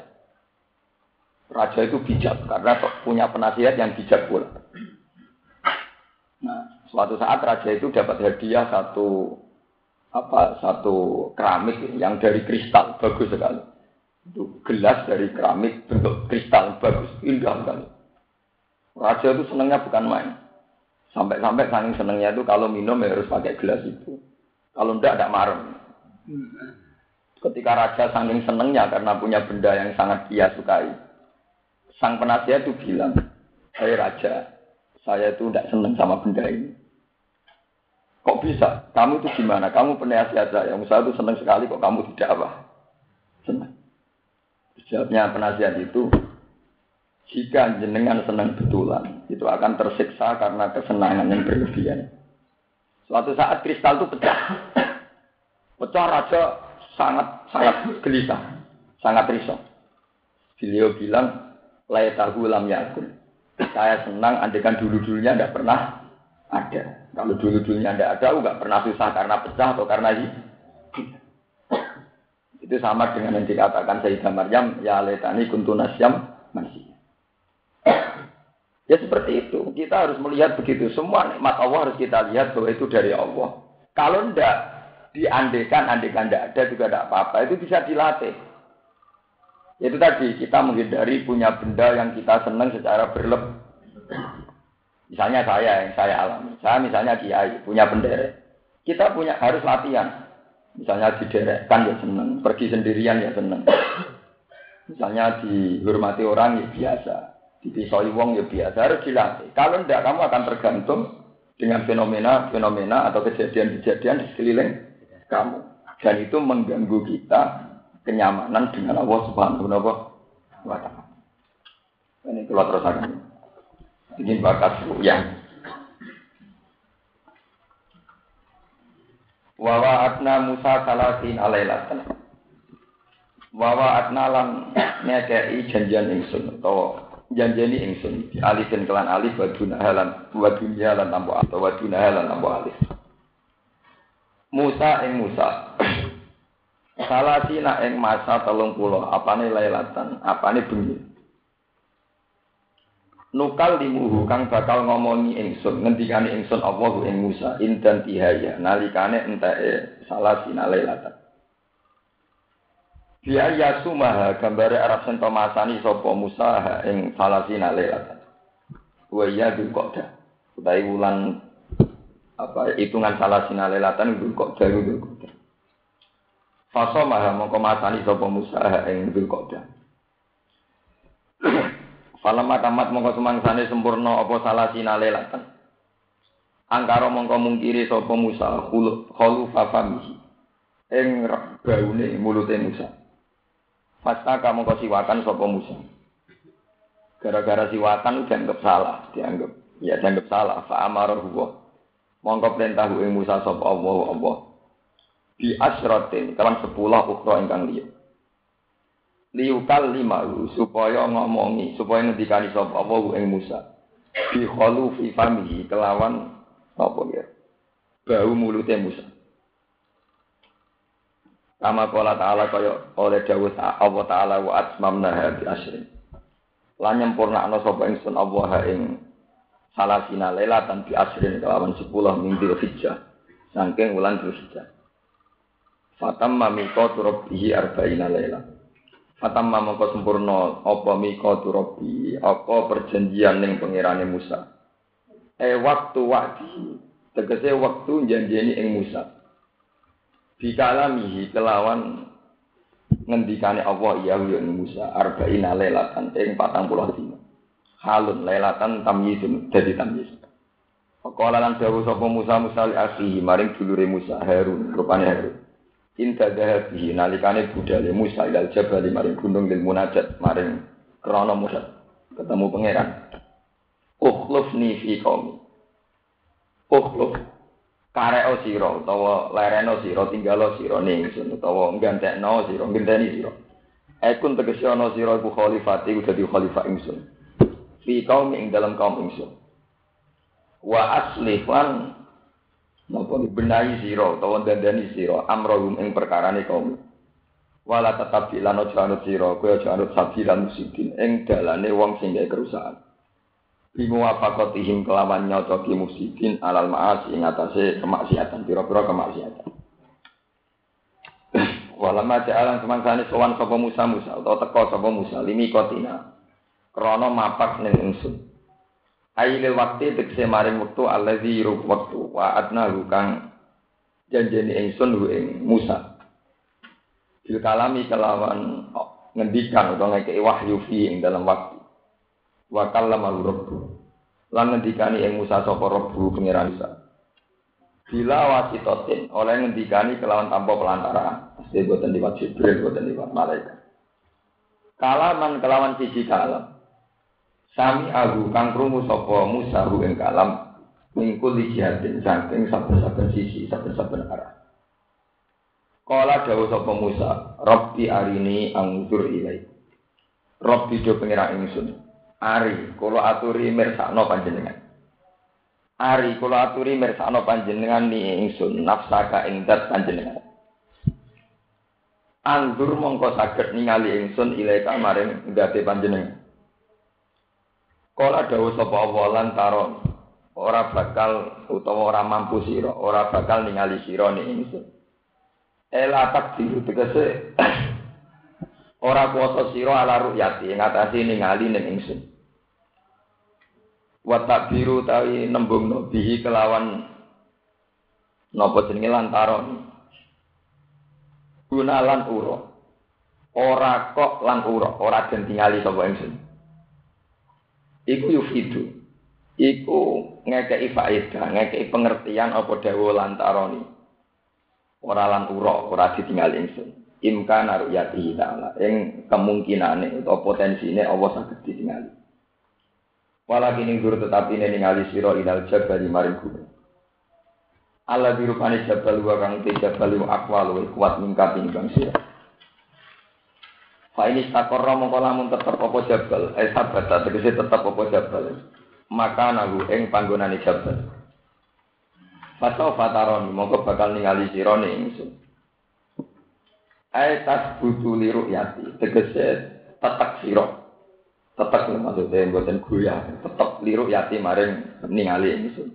Raja itu bijak karena punya penasihat yang bijak pula. Nah, suatu saat raja itu dapat hadiah satu apa satu keramik yang dari kristal bagus sekali. Itu gelas dari keramik bentuk kristal bagus, indah sekali. Raja itu senangnya bukan main. Sampai-sampai saking senangnya itu kalau minum ya harus pakai gelas itu. Kalau enggak ada marem. Ketika raja saking senangnya karena punya benda yang sangat dia sukai. Sang penasihat itu bilang, hey raja, saya itu tidak senang sama benda ini. Kok bisa? Kamu itu gimana? Kamu penasihat saya. Yang saya itu senang sekali kok kamu tidak apa? Senang. Jawabnya penasihat itu, jika jenengan senang betulan, itu akan tersiksa karena kesenangan yang berlebihan. Suatu saat kristal itu pecah. Pecah raja sangat sangat gelisah, sangat risau. Beliau bilang, tahu lam yakun. Saya senang andekan dulu-dulunya tidak pernah ada. Kalau dulu-dulunya tidak ada, nggak pernah susah karena pecah atau karena ini. Itu sama dengan yang dikatakan Sayyidah Maryam, ya letani kuntu nasyam masih. Ya seperti itu. Kita harus melihat begitu. Semua nikmat Allah harus kita lihat bahwa itu dari Allah. Kalau ndak diandekan, andekan ndak ada juga tidak apa-apa. Itu bisa dilatih. Itu tadi kita menghindari punya benda yang kita senang secara berlebih. Misalnya saya yang saya alami. Saya misalnya kiai punya bendera. Kita punya harus latihan. Misalnya kan ya senang, pergi sendirian ya senang. Misalnya dihormati orang ya biasa dipisoi wong ya biasa harus dilatih. Kalau tidak kamu akan tergantung dengan fenomena-fenomena atau kejadian-kejadian di sekeliling kamu. Dan itu mengganggu kita kenyamanan dengan Allah Subhanahu wa taala. Ini keluar terus akan. Ini bakat yang Wawa atna Musa salasin alailatan. Wawa atna lan ngekei janjian ingsun atau janjeni ingsun. Di alifin kelan alif wa dunahalan wa dunyalan tambo atau wa dunahalan tambo alif Musa ing Musa. Salasina ing masa telung pulau apane lailatan apane bengi? Nukal limuhu kang bakal ngomongi ingsun ngendikane ingsun Allahu ing Musa. Indan tihaya nalikane enteke salasina lailatan Biar yasu maha gambare Arab sento masani sapa Musa ing salasina lelat. Wa ya dukoda. Utai wulan apa hitungan salasina lelatan dukoda dukoda. Faso maha mongko masani sapa Musa ing dukoda. Falama tamat mongko semangsane sempurna apa salasina lelatan. Angkara mongko mungkiri sapa Musa khulu khulu fafamihi. Ing baune mulute Musa. Fasta kamu kau siwakan sopo Musa. Gara-gara siwakan dianggap salah, dianggap ya dianggap salah. Fa amaruhu Mongko perintah ing Musa sopo Allah Allah. Bi asratin kawan sepuluh ukro ingkang liya. Liukal lima supaya ngomongi, supaya ngendikani sopo Allah ing Musa. Bi fi famihi kelawan apa ya? Bau mulutnya Musa. Kama kala ta'ala kaya oleh dawuh Allah ta'ala wa atmamna bi asrin. Lan nyempurnakno sapa ingsun Allah ing salasina lailatan bi asrin kelawan 10 minggu hijjah. Saking wulan Dzulhijjah. Fatamma miqatu rabbihi arba'ina laila. Fatamma mongko sempurna apa miqatu rabbi, apa perjanjian ning pangerane Musa. Eh waktu waktu tegese waktu janjeni ing Musa bikalamihi kelawan ngendikane Allah ya ya Musa arba'ina lailatan ing 40 dina halun lailatan tamyizun dadi tamyiz Faqala lan dawuh sapa Musa Musa li akhihi maring dulure Musa Harun rupane Harun. Inta dahabihi nalikane budale Musa ilal jabal maring gunung lil munajat maring krana Musa ketemu pangeran. Ukhlufni fi qaumi. Ukhluf kareo sira utawa lereno sira tinggalo sira ning ingsun utawa gantekno sira ngenteni sira. Ekun tegese ana sira dadi khalifah ingsun. Fi kaum ing dalam kaum ingsun. Wa aslifan napa dibenahi sira utawa dandani sira amrohum ing perkarane kaum. Wala tetap dilano janut sira kowe aja anut sabilan musikin ing dalane wong Bimu wafakotihim kelawan nyocoki musikin alal ma'as ing atase kemaksiatan, pira-pira kemaksiatan. Walama ja'alan semangsane sowan sapa Musa Musa atau teko sapa Musa limi kotina. Krana mapak ning ingsun. Aile waktu tekse maring wektu allazi rub wektu wa adna kang janjeni ingsun hu ing Musa. Bil kalami kelawan ngendikan utawa ngekeki wahyu fi ing dalam waktu wa kallama rabbu. Lan ngendikani ing Musa sapa rabbu pangeran Isa. Bila wasitotin oleh ngendikani kelawan tanpa pelantaran. Pasti boten liwat Jibril boten liwat malaikat. Kalaman kelawan siji kalam. Sami agu kang krungu sapa Musa hu ing kalam mingkul jihadin saking saben-saben sisi saben-saben arah. Kala dawuh sapa Musa, Rabbi arini angzur ilai. Rabbi do pengira ingsun. Ari, kula aturi mirsakno panjenengan. Ari, kula aturi mirsakno panjenengan ni ingsun nafsaka ing dat panjenengan. Anggur mongko saged ningali ingsun ilaika maring ndate panjenengan. Kala dawuh sapa Allah lan taron ora bakal utawa ora mampu sira, ora bakal ningali sira ning ingsun. Ela takdir tegese ora kuasa sira ala ru'yati ngatasi ningali ning ingsun. Wa takbiru tawi nembung bihi kelawan napa jenenge lantaron. Gunalan ura. Ora kok lan ura, ora den tingali sapa ingsun. Iku yufidu. Iku ngekei faedah, ngekei pengertian apa dawuh lantaroni. Ora lan ura, ora ditinggali ingsun imkan aruyati ta'ala ing kemungkinane atau potensine Allah saged ditingali Walakin ing guru tetapi ini ningali sira ilal jabal maring gunung Allah dirupani jabal wa kang te jabal wa akwal wa kuat mingkat ing bang sira Fa ini stakorra mongko lamun tetep apa jabal. Eh sabata tegese tetep apa jabal. Maka nagu ing panggonane jabal. Fasau fataron mongko bakal ningali sira ning ingsun. Ai tas butuh liru yati, tegese tetek siro. Tetek maksudnya buatan guya, tetep liru yati maring ningali ini sun.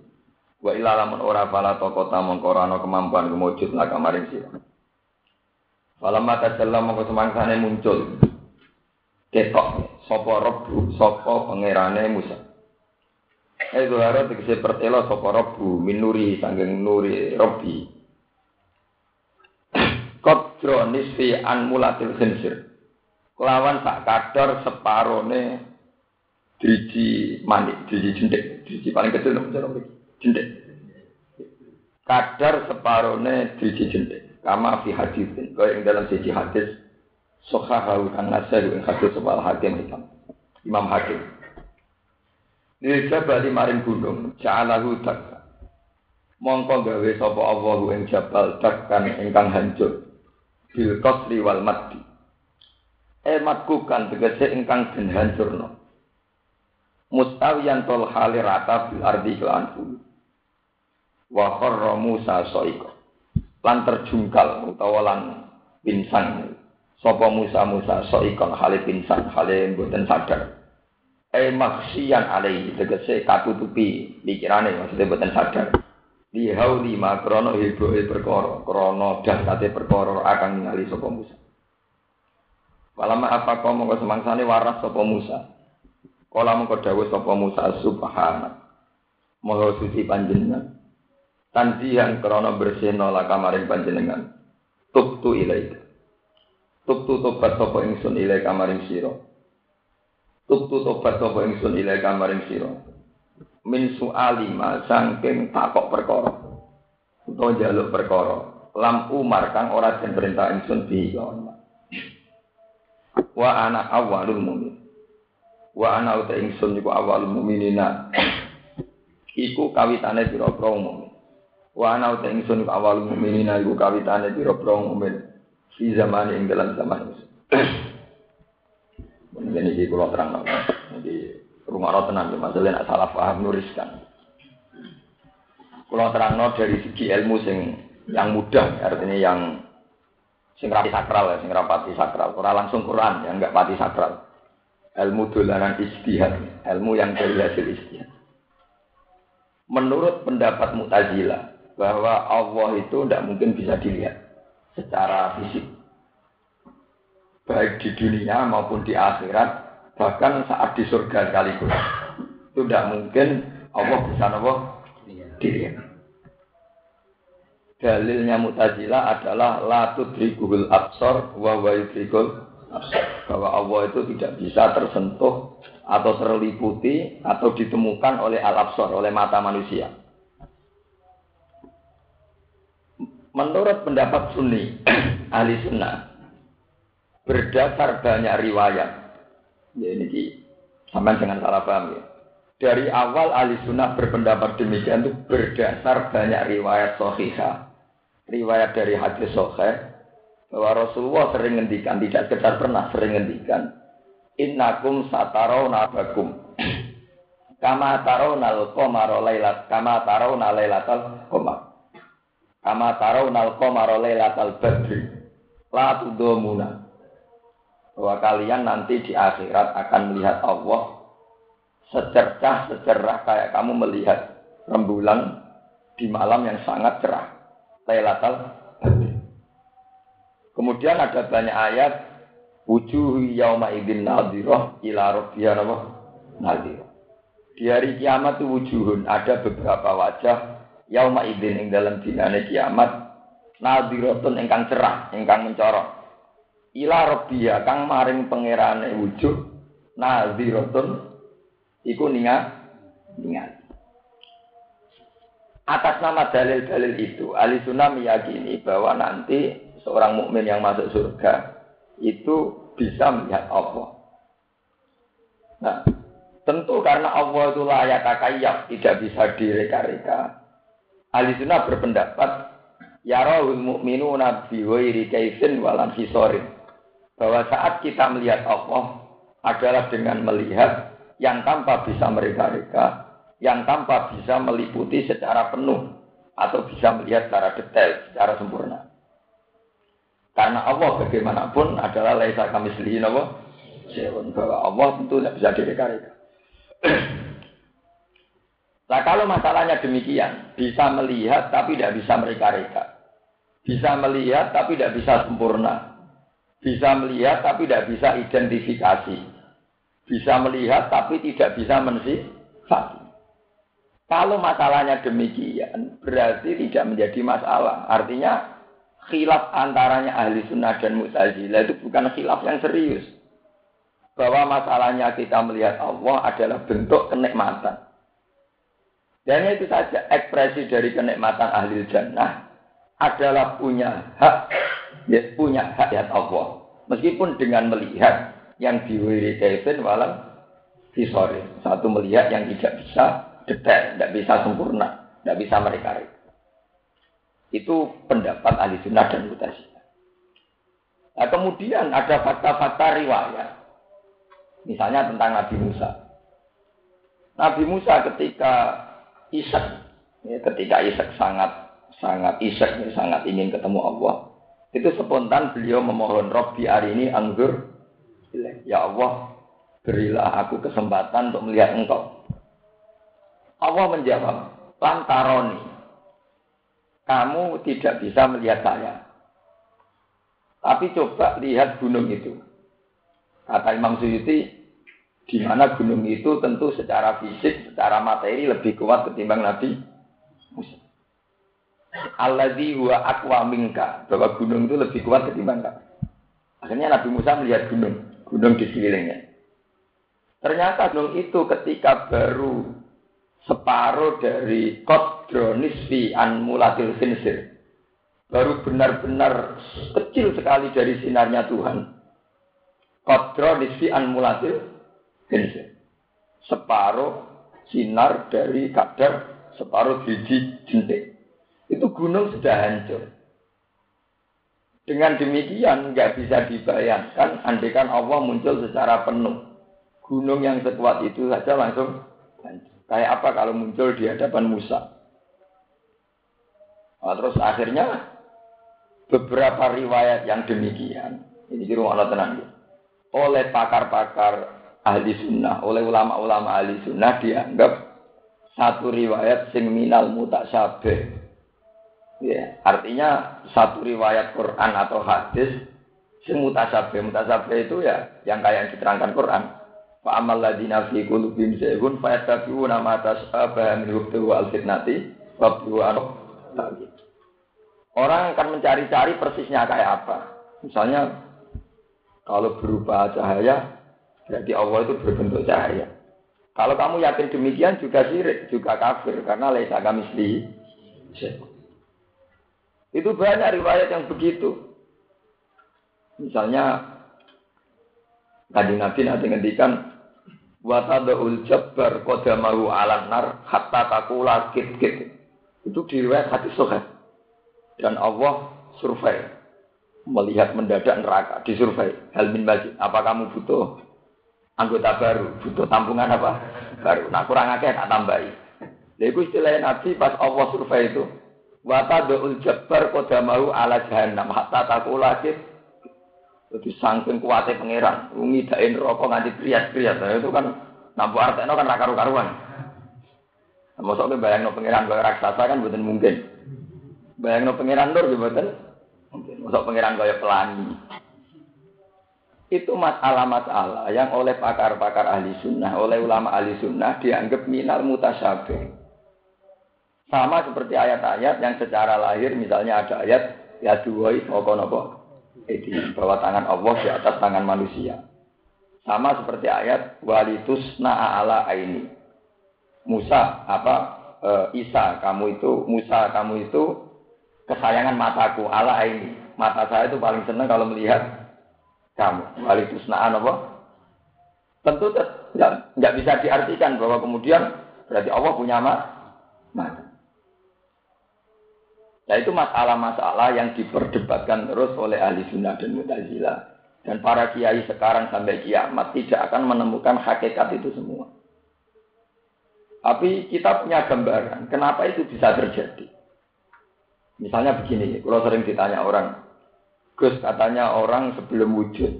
Wa ila lamun ora pala toko tamong korano kemampuan kemujud lah kamaring siro. Falamma tajalla mongko semangsane muncul. Ketok sapa rebu sapa pangerane Musa. Eh dolara tegese pertelo sapa rebu minuri sanggeng nuri Robbi. Kodro nisfi an mulatil khinsir. Kelawan tak kadar separone driji manik, driji jendik. Driji paling kecil nomor cara jendik. Kadar separone driji jendik. Kama fi hadisin. Kau yang dalam sisi hadis. Sohahahu kang nasir yang hadis sebal hakim hitam. Imam Hakim. Ini jabal maring gunung. Ja'alahu tak. Mongko gawe sapa Allahu ing jabal dakkan ingkang hancur bil qasri wal maddi e matkukan tegese ingkang den hancurno mustawiyan tol hali rata bil ardi kelan bumi wa kharra Musa saika lan terjungkal utawa lan pingsan. Sapa Musa Musa saika hale pingsan hale mboten sadar. E maksian alai tegese katutupi pikirane maksudnya mboten sadar. Li hauli ma krana heboe perkara krana dahsate perkara akan ningali sapa Musa Walama apa kau mongko semangsane waras sapa Musa? Kala mongko dawuh sapa Musa subhana Moho suci panjenengan. Tanzihan krana bersihna laka maring panjenengan. Tubtu ilaika Tubtu tobat sapa ingsun ilaika maring sira Tubtu tobat sapa ingsun ilaika maring sira min su'alima sangking takok perkara. Utawa jaluk perkara. Lam umar kang ora den perintah ingsun bi wa ana awalul mumin wa ana uta ingsun iku awalul muminina. Iku kawitane pira-pira umum wa ana uta ingsun iku awalul muminina iku kawitane pira-pira umum di zaman ing dalam zaman ini. Ini kalau terang, jadi Rumah tenang, ya, masalah salah paham nuriskan. Kalau terang dari segi ilmu sing yang mudah, artinya yang sing rapi sakral ya, sing rapati sakral. Kurang langsung Quran, yang enggak pati sakral. Ilmu dolanan istihad, ilmu yang dari hasil istihad. Menurut pendapat Mu'tazilah, bahwa Allah itu tidak mungkin bisa dilihat secara fisik. Baik di dunia maupun di akhirat, Bahkan saat di surga sekaligus. Itu tidak mungkin Allah bisa nopo dilihat. Dalilnya Mu'tazilah adalah la tudrikul absor wa wa absor. Bahwa Allah itu tidak bisa tersentuh atau terliputi atau ditemukan oleh al-absor, oleh mata manusia. Menurut pendapat Sunni, ahli sunnah, berdasar banyak riwayat Ya ini sampai dengan salah paham ya. Dari awal ahli sunnah berpendapat demikian itu berdasar banyak riwayat sohiha. Riwayat dari hadis sohih bahwa Rasulullah sering ngendikan, tidak sekedar pernah sering ngendikan. Innakum satarau bakum. Kama tarawna qamara lailat kama tarawna lailatal qamar. Kama tarawna qamara lailatal badri. La bahwa kalian nanti di akhirat akan melihat Allah secercah secerah kayak kamu melihat rembulan di malam yang sangat cerah. Lailatul. Kemudian ada banyak ayat wujuh yauma idzin nadhirah ila rabbiha nadhirah. Di hari kiamat itu wujuhun ada beberapa wajah yauma idzin ing dalam dinane kiamat nadhiratun ingkang cerah, ingkang mencorok. Ila rabbiha kang maring pangerane wujuh nadhiratun iku ningat ningat. Atas nama dalil-dalil itu, ahli sunnah meyakini bahwa nanti seorang mukmin yang masuk surga itu bisa melihat Allah. Nah, tentu karena Allah itu layak takayyak, tidak bisa direka-reka. Ahli sunnah berpendapat, ya rohul mu'minu nabi wairi kaifin walam hisorin. Bahwa saat kita melihat Allah adalah dengan melihat yang tanpa bisa mereka-reka, yang tanpa bisa meliputi secara penuh atau bisa melihat secara detail, secara sempurna. Karena Allah bagaimanapun adalah laisa kami selihin Allah, bahwa Allah tentu tidak bisa direka-reka. nah kalau masalahnya demikian, bisa melihat tapi tidak bisa mereka-reka. Bisa melihat tapi tidak bisa sempurna. Bisa melihat tapi tidak bisa identifikasi bisa melihat tapi tidak bisa mensifati. Kalau masalahnya demikian, berarti tidak menjadi masalah. Artinya khilaf antaranya ahli sunnah dan mutazilah itu bukan khilaf yang serius. Bahwa masalahnya kita melihat Allah adalah bentuk kenikmatan. Dan itu saja ekspresi dari kenikmatan ahli jannah adalah punya hak, ya, punya hak ya Allah. Meskipun dengan melihat yang diwiri kaifin walam visori. Satu melihat yang tidak bisa detail, tidak bisa sempurna, tidak bisa mereka Itu pendapat ahli sunnah dan mutasilah. Nah, kemudian ada fakta-fakta riwayat. Misalnya tentang Nabi Musa. Nabi Musa ketika Ishak, ya, ketika Ishak sangat sangat Ishak, ya, sangat ingin ketemu Allah, itu spontan beliau memohon Robbi hari ini anggur Ya Allah, berilah aku kesempatan untuk melihat engkau. Allah menjawab, lantaroni, kamu tidak bisa melihat saya. Tapi coba lihat gunung itu. Kata Imam Suyuti, di mana gunung itu tentu secara fisik, secara materi lebih kuat ketimbang Nabi Musa. Alladzi huwa aqwa minka, bahwa gunung itu lebih kuat ketimbang Nabi. Akhirnya Nabi Musa melihat gunung gunung di sekelilingnya. Ternyata gunung itu ketika baru separuh dari kodronis fi an mulatil khinsir. Baru benar-benar kecil sekali dari sinarnya Tuhan. Kodronis fi an mulatil khinsir. Separuh sinar dari kadar separuh biji jentik. Itu gunung sudah hancur. Dengan demikian nggak bisa dibayangkan andekan Allah muncul secara penuh. Gunung yang sekuat itu saja langsung kayak apa kalau muncul di hadapan Musa. Nah, terus akhirnya beberapa riwayat yang demikian ini di rumah tenang oleh pakar-pakar ahli sunnah, oleh ulama-ulama ahli sunnah dianggap satu riwayat sing minal mutasyabih Ya, artinya satu riwayat Quran atau hadis sing mutasabe mutasabe itu ya yang kayak yang diterangkan Quran. Fa amal ladina fi qulubihim zaygun fa yattabi'una ma tashabaha min hubbi wa al-fitnati wa Orang akan mencari-cari persisnya kayak apa. Misalnya kalau berupa cahaya berarti Allah itu berbentuk cahaya. Kalau kamu yakin demikian juga sirik, juga kafir karena laisa kami sendiri. Itu banyak riwayat yang begitu. Misalnya Tadi Nabi nanti ngendikan watadaul jabbar qadamahu alan nar hatta takula kit kit. Itu riwayat hati sohe. Dan Allah survei melihat mendadak neraka disurvei. Hal min apa kamu butuh anggota baru? Butuh tampungan apa? Baru. Nah kurang akeh tak tambahi. Lalu istilahnya Nabi pas Allah survei itu Wata do'ul jabbar kodamahu ala jahannam hatta takula Jadi sangking kuatnya pangeran, ngidain rokok nganti kriat-kriat. Nah, itu kan Nampu artekno kan rakaru karuan. Mosok ke bayang pangeran kaya raksasa kan bukan mungkin. Bayang pangeran nur bukan mungkin. Mosok pangeran kaya pelangi. Itu masalah-masalah yang oleh pakar-pakar ahli sunnah, oleh ulama ahli sunnah dianggap minal mutasyabih. Sama seperti ayat-ayat yang secara lahir misalnya ada ayat ya dua moko nopo ini bahwa tangan Allah di atas tangan manusia. Sama seperti ayat walitus ala aini. Musa apa e, Isa kamu itu Musa kamu itu kesayangan mataku ala aini. Mata saya itu paling senang kalau melihat kamu. Walitus apa? Tentu nggak bisa diartikan bahwa kemudian berarti Allah punya mata. Nah itu masalah-masalah yang diperdebatkan terus oleh ahli sunnah dan mutazilah. Dan para kiai sekarang sampai kiamat tidak akan menemukan hakikat itu semua. Tapi kita punya gambaran, kenapa itu bisa terjadi. Misalnya begini, kalau sering ditanya orang, Gus katanya orang sebelum wujud,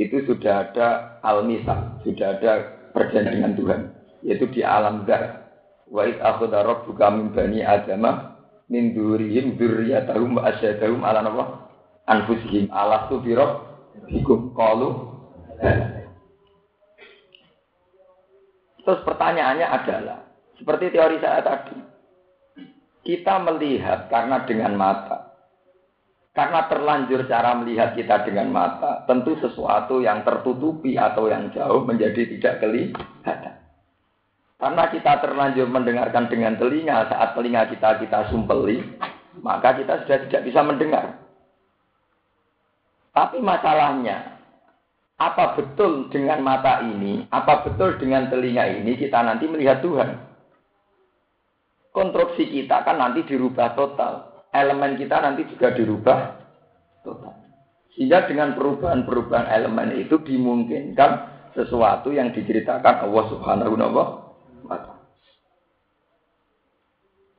itu sudah ada al-misa, sudah ada perjanjian Tuhan, yaitu di alam dar. Wa id akhadha rabbuka min bani adama min durihim dzurriyyatahum wa asyadahum ala napa anfusihim ala tu biro bikum qalu Terus pertanyaannya adalah seperti teori saya tadi. Kita melihat karena dengan mata. Karena terlanjur cara melihat kita dengan mata, tentu sesuatu yang tertutupi atau yang jauh menjadi tidak kelihatan. Karena kita terlanjur mendengarkan dengan telinga, saat telinga kita kita sumpeli, maka kita sudah tidak bisa mendengar. Tapi masalahnya, apa betul dengan mata ini, apa betul dengan telinga ini kita nanti melihat Tuhan? Konstruksi kita kan nanti dirubah total. Elemen kita nanti juga dirubah total. Sehingga dengan perubahan-perubahan elemen itu dimungkinkan sesuatu yang diceritakan Allah Subhanahu wa taala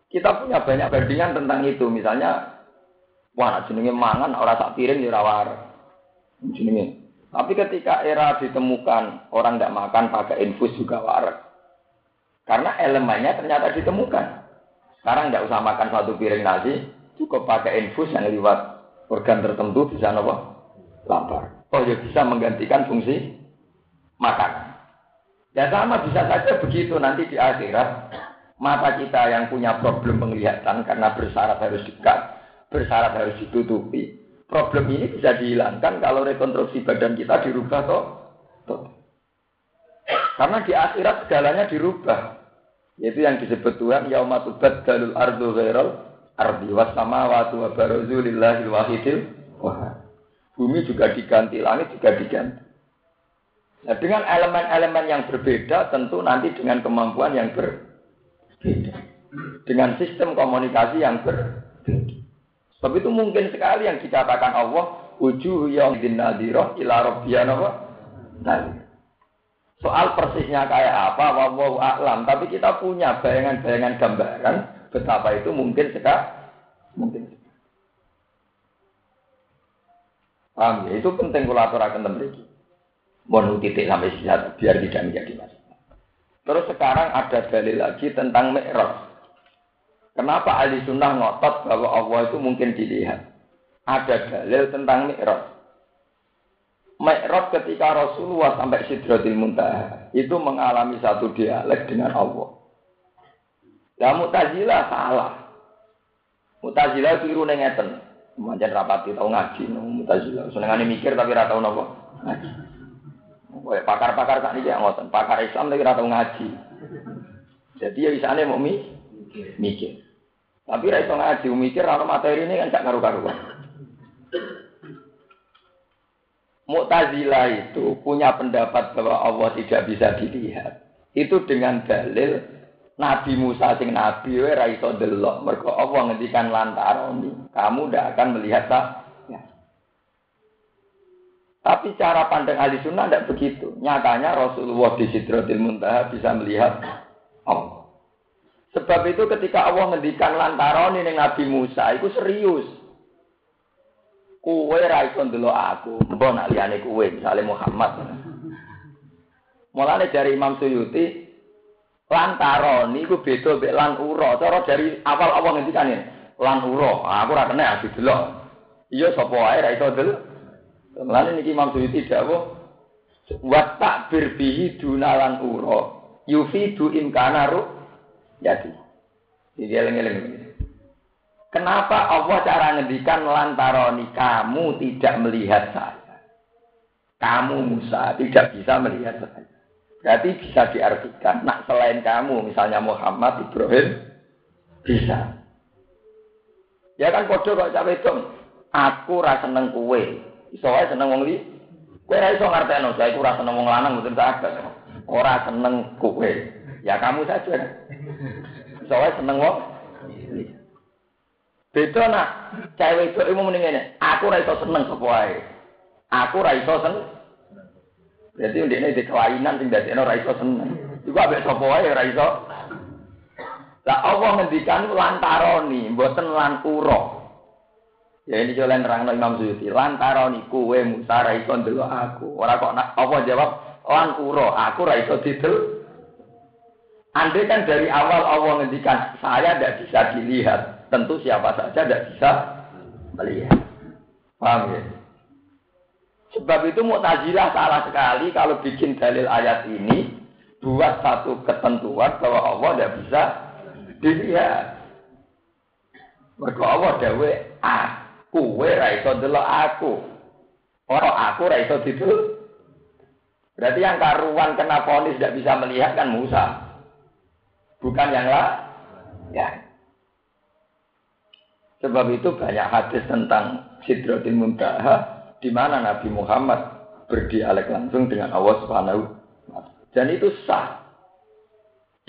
kita punya banyak bandingan tentang itu. Misalnya, wah jenenge mangan orang sak piring ya rawar. Jenenge. Tapi ketika era ditemukan orang tidak makan pakai infus juga warak. Karena elemennya ternyata ditemukan. Sekarang tidak usah makan satu piring nasi, cukup pakai infus yang lewat organ tertentu bisa nopo lapar. Oh ya bisa menggantikan fungsi makan. Ya sama bisa saja begitu nanti di akhirat mata kita yang punya problem penglihatan karena bersyarat harus dekat, bersyarat harus ditutupi. Problem ini bisa dihilangkan kalau rekonstruksi badan kita dirubah toh. toh. Karena di akhirat segalanya dirubah. Yaitu yang disebut Tuhan yaumatubat dalul ardu ghairal ardi was samawati wa baruzu lillahi wahidil. Bumi juga diganti, langit juga diganti. Nah, dengan elemen-elemen yang berbeda tentu nanti dengan kemampuan yang berbeda. Dengan sistem komunikasi yang berbeda. Sebab itu mungkin sekali yang dikatakan Allah, ujuh yang dinadiroh ila robbiyana Soal persisnya kayak apa, wawahu a'lam. Tapi kita punya bayangan-bayangan gambaran betapa itu mungkin sekali. Mungkin Paham ya? Itu penting kalau aturakan tembriki mau titik sampai sisa biar tidak menjadi masalah. Terus sekarang ada dalil lagi tentang mi'raj. Kenapa ahli sunnah ngotot bahwa Allah itu mungkin dilihat? Ada dalil tentang mi'raj. Mi'raj ketika Rasulullah sampai Sidratil Muntaha itu mengalami satu dialek dengan Allah. Ya Mu'tazilah salah. Mu'tazilah keliru ngeten. Manjan rapati tau ngaji, Mu'tazilah. Senengane mikir tapi ora tau napa. Ngaji. Wah, pakar-pakar tak nih ngoten. Pakar Islam lagi rata ngaji. Jadi ya bisa mau mi mikir. Tapi rata ngaji mikir kalau materi ini kan gak karu-karuan. Mu'tazilah itu punya pendapat bahwa Allah tidak bisa dilihat. Itu dengan dalil Nabi Musa sing nabi we ra iso delok mergo Allah ngendikan lantaran kamu ndak akan melihat tak tapi cara pandang ahli sunnah tidak begitu. Nyatanya Rasulullah di Sidratil Muntaha bisa melihat Allah. Sebab itu ketika Allah ngendikan lantaran ini Nabi Musa itu serius. Kue ra iso ndelok aku, mbok nak liyane kue misalnya Muhammad. Mulane dari Imam Suyuti lantaro niku beda mek lan ura. Cara dari awal Allah ngendikane lan ura. Aku ora kena didelok. Iya sapa wae ra delok. Mulane niki Imam Suyuti dawuh wa takbir bihi dunalan ura yufidu imkana ru jadi. Jadi eleng-eleng. Kenapa Allah cara ngendikan lantaroni kamu tidak melihat saya? Kamu Musa tidak bisa melihat saya. Berarti bisa diartikan, nak selain kamu, misalnya Muhammad, Ibrahim, bisa. Ya kan kode kok cawe aku rasa seneng kue, iso ae seneng wong li. Kue ra iso ngarteno, saya rasa seneng wong lanang mboten tak Ora seneng kue. Ya kamu saja. Iso ae seneng wong Beda nak cewek itu mending ini. Aku ra iso seneng wae. Aku ra iso seneng. Berarti ndekne di kelainan sing dadekno ra iso seneng. Iku ambek sapa wae ra iso. Lah Allah ngendikan lantaroni, mboten lan ura. Ya ini jalan terang Imam Suyuti. Lantaroni kuwe Musa ra ndelok aku. Ora kok nak apa jawab lan ura, aku ra iso didel. Andai kan dari awal Allah ngendikan saya tidak bisa dilihat, tentu siapa saja tidak bisa melihat. Paham ya? Sebab itu Mu'tazilah salah sekali kalau bikin dalil ayat ini buat satu ketentuan bahwa Allah tidak bisa dilihat. Mereka Allah dawe aku, we raiso delok aku. Orang aku raiso itu. Berarti yang karuan kena ponis tidak bisa melihat kan Musa. Bukan yang lain. Ya. Sebab itu banyak hadis tentang Sidratul Muntaha di mana Nabi Muhammad berdialek langsung dengan Allah Subhanahu dan itu sah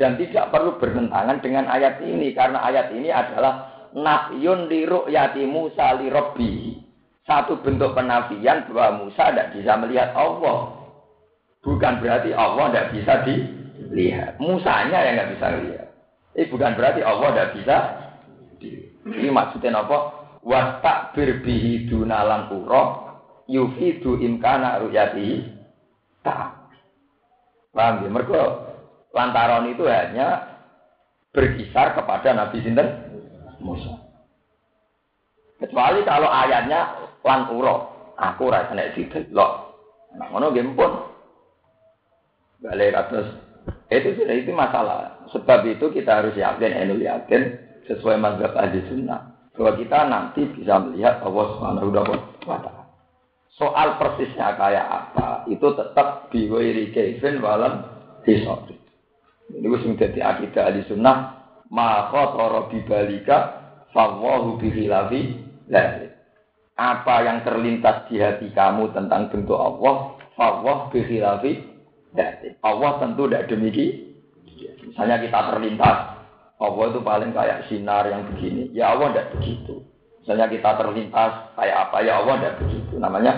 dan tidak perlu bertentangan dengan ayat ini karena ayat ini adalah nafyun li ru'yati Musa li Rabbi. Satu bentuk penafian bahwa Musa tidak bisa melihat Allah. Bukan berarti Allah tidak bisa dilihat. Musanya yang tidak bisa melihat. Ini bukan berarti Allah tidak bisa ini maksudnya apa? Wastak birbihi dunalan uro yufidu imkana ruyati tak. Paham ya? Mereka lantaran itu hanya berkisar kepada Nabi Sinten Musa. Kecuali kalau ayatnya lan uro, aku rasanya didelok. Nah, ngono nggih pun. Balik atas itu sudah itu masalah. Sebab itu kita harus yakin, enu yakin sesuai mazhab ahli sunnah bahwa kita nanti bisa melihat Allah Subhanahu wa taala. Soal persisnya kayak apa itu tetap biwairi kaifin walam hisori. Ini wis menjadi akidah ahli sunnah ma khatara bibalika fawahu bihilafi lahir. Apa yang terlintas di hati kamu tentang bentuk Allah, fawwah bihilafi lahir. Allah tentu tidak demikian. Misalnya kita terlintas Allah itu paling kayak sinar yang begini. Ya Allah tidak begitu. Misalnya kita terlintas kayak apa ya Allah tidak begitu. Namanya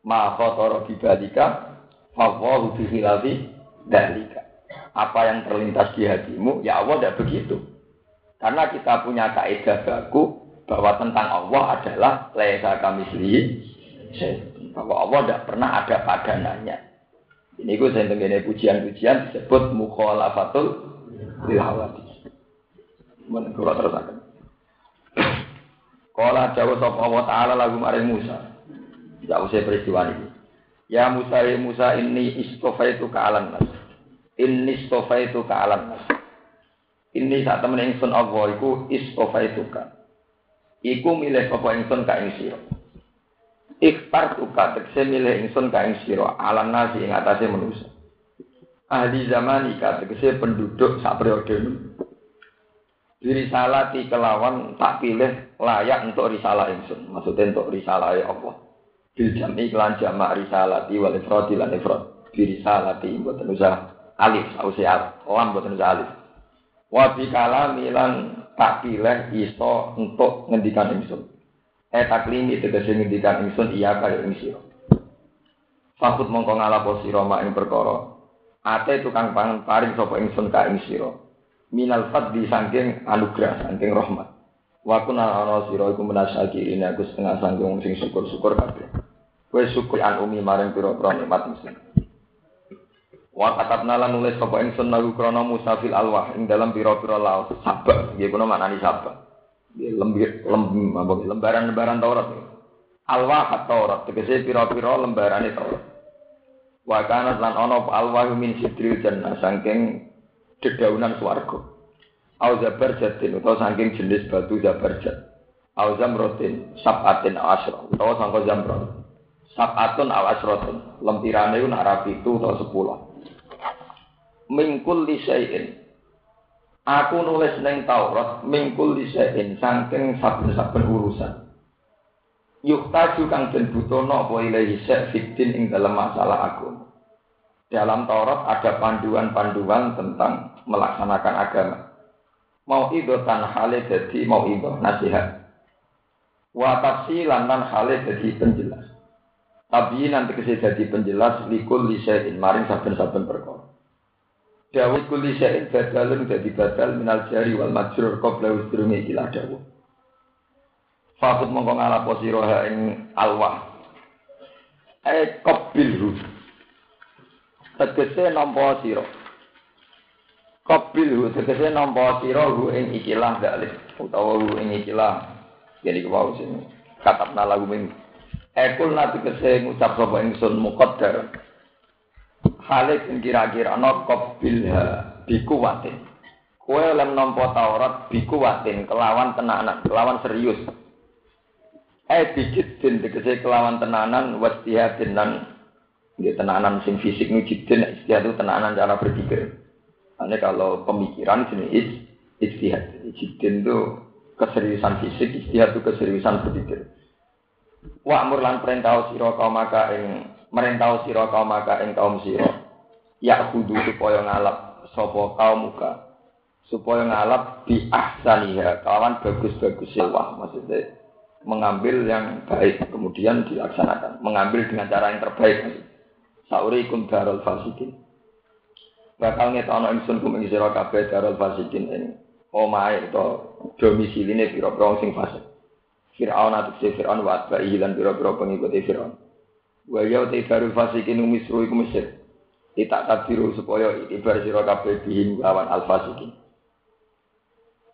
ma khotoro bibadika fawahu bihilafi dalika. Apa yang terlintas di hatimu, ya Allah tidak begitu. Karena kita punya kaidah baku bahwa tentang Allah adalah laisa kami sendiri bahwa Allah tidak pernah ada padanannya. Ini gue saya pujian-pujian disebut mukhalafatul lil Men kula. Kala sapa Allah taala lagu maring Musa. Jauh saya peristiwa ini. Ya Musa ya Musa ini istofaitu ka alam nas. Ini istofaitu ka alam nas. Ini saat temen ingsun Allah iku istofaitu ka. Iku milih sapa ingsun ka ing sira. Ikhtar tuka tekse milih ingsun ka ing sira alam nasi ing atase manusia. Ahli zaman ika tegese penduduk sak periode Diri salati kelawan tak pilih layak untuk risalah ingsun. Maksudnya untuk risalah Allah. Bil jami kelan jamak risalati wal ifradi lan ifrad. Diri salati mboten usah alif, sausi alif. Lam mboten usah alif. Wa bi kalami tak pilih iso untuk ngendikan ingsun. Eh taklimi tegese ngendikan ingsun iya ing sira. Fakut mongko ngalapo sira mak ing perkara. Ate tukang pangan paring sapa ingsun ka ing sira minal fadli saking anugerah saking rahmat wa kunal ana sira iku menasakirin aku setengah sanggung sing syukur-syukur kabeh kowe syukur an umi maring pira-pira nikmat mesti Wa katabna lan nulis sapa ingsun lahu krana Musa fil alwah ing dalam pira-pira laut sabak nggih kuna maknani sabak. Lembir lem lembaran-lembaran Taurat. Alwah Taurat tegese pira-pira lembarane Taurat. Wa kana lan ana alwah min sidril jannah saking dedaunan swarga. Au zabarjatin utawa saking jenis batu zabarjat. Au zamrotin sabatin asra utawa sangka zamrot. Sabatun al asrotun lempirane ku rapi itu utawa sepuluh mingkul lisein. Aku nulis neng Taurat mingkul lisein saking saben-saben urusan. Yuk taju kang den butono apa ilahi fitin ing dalam masalah aku. Dalam Taurat ada panduan-panduan tentang melaksanakan agama. Mau itu tan hale jadi mau itu nasihat. Wa tafsilan lan hale jadi penjelas. Tapi nanti kesih jadi penjelas likul lisein maring saben-saben perkara. Dawud kuli syai'in badalun jadi badal minal jari wal majrur qabla usdurungi ila dawud. Fakut mongko ngalapo siroha ing alwah. Eh qabilhu. Tegese nampa sira. Qabilhu tegese nampa sira hu ing ikilah dalih utawa hu ing ikilah. Jadi kewau sini. Katapna lagu min. Ekul nanti kese ngucap sapa ingsun muqaddar. Halik sing kira-kira ana qabilha bikuwatin. Kowe oleh nampa Taurat bikuwatin kelawan tenanan, kelawan serius. Eh din tegese kelawan tenanan wastihatin lan nggih tenanan sing fisik nu jidin istihad itu tenanan cara berpikir. Ane kalau pemikiran jenis istihad. Jidin itu keseriusan fisik, istihad itu keseriusan berpikir. Wa amur lan perintah sira kaum maka ing merentau sira kaum maka ing kaum sira. Ya kudu supaya ngalap sapa kaum muka supaya ngalap di ahsaniha kawan bagus-bagus wah maksudnya mengambil yang baik kemudian dilaksanakan. Mengambil dengan cara yang terbaik saurikum darul fasikin. Bakal ngetono ingsun kum ing sira kabeh darul fasikin ing omahe utawa domisiline pira-pira sing fasik. Fir'aun atau Fir'aun wa atba'i lan pira-pira pengikuti Fir'aun Wa ya te baru fasikin misru iku Mesir. Tidak tabiru supaya ibar sira kabeh bihin lawan al fasikin.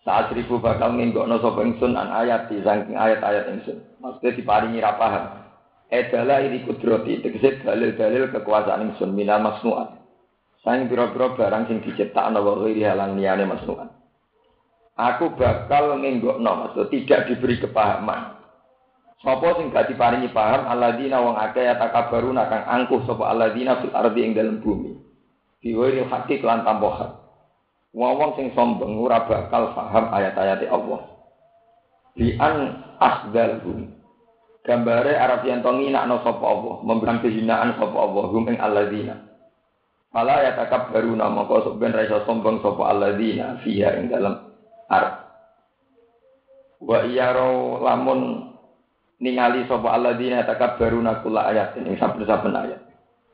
Saat ribu bakal ngenggokno sapa ingsun an ayat di saking ayat-ayat ingsun. Maksudnya diparingi ra paham. Edala ini kudroti, tegese dalil-dalil kekuasaan ingsun minal masnuat. Saing pira-pira barang sing diciptakno wa ghairi halang liyane masnuat. Aku bakal ngenggokno, maksud tidak diberi kepahaman. Sapa sing gak diparingi paham alladzina wong akeh yatakabaruna kang angkuh sapa alladzina fil ardi ing dalem bumi. Diwiri hati lan tanpa hak. Wong sing sombong ora bakal paham ayat-ayat Allah. Bi an asdalhum. Gambare Arab yang tongi nak no sapa Allah, memberikan kehinaan sapa Allah hum ing alladzina. Fala yatakabbaruna maka sok ben ra sombong sapa alladzina fiha ing dalem arep. Wa iyaro lamun ningali sapa alladzina takabbaruna kulla ayatin ing saben-saben ayat.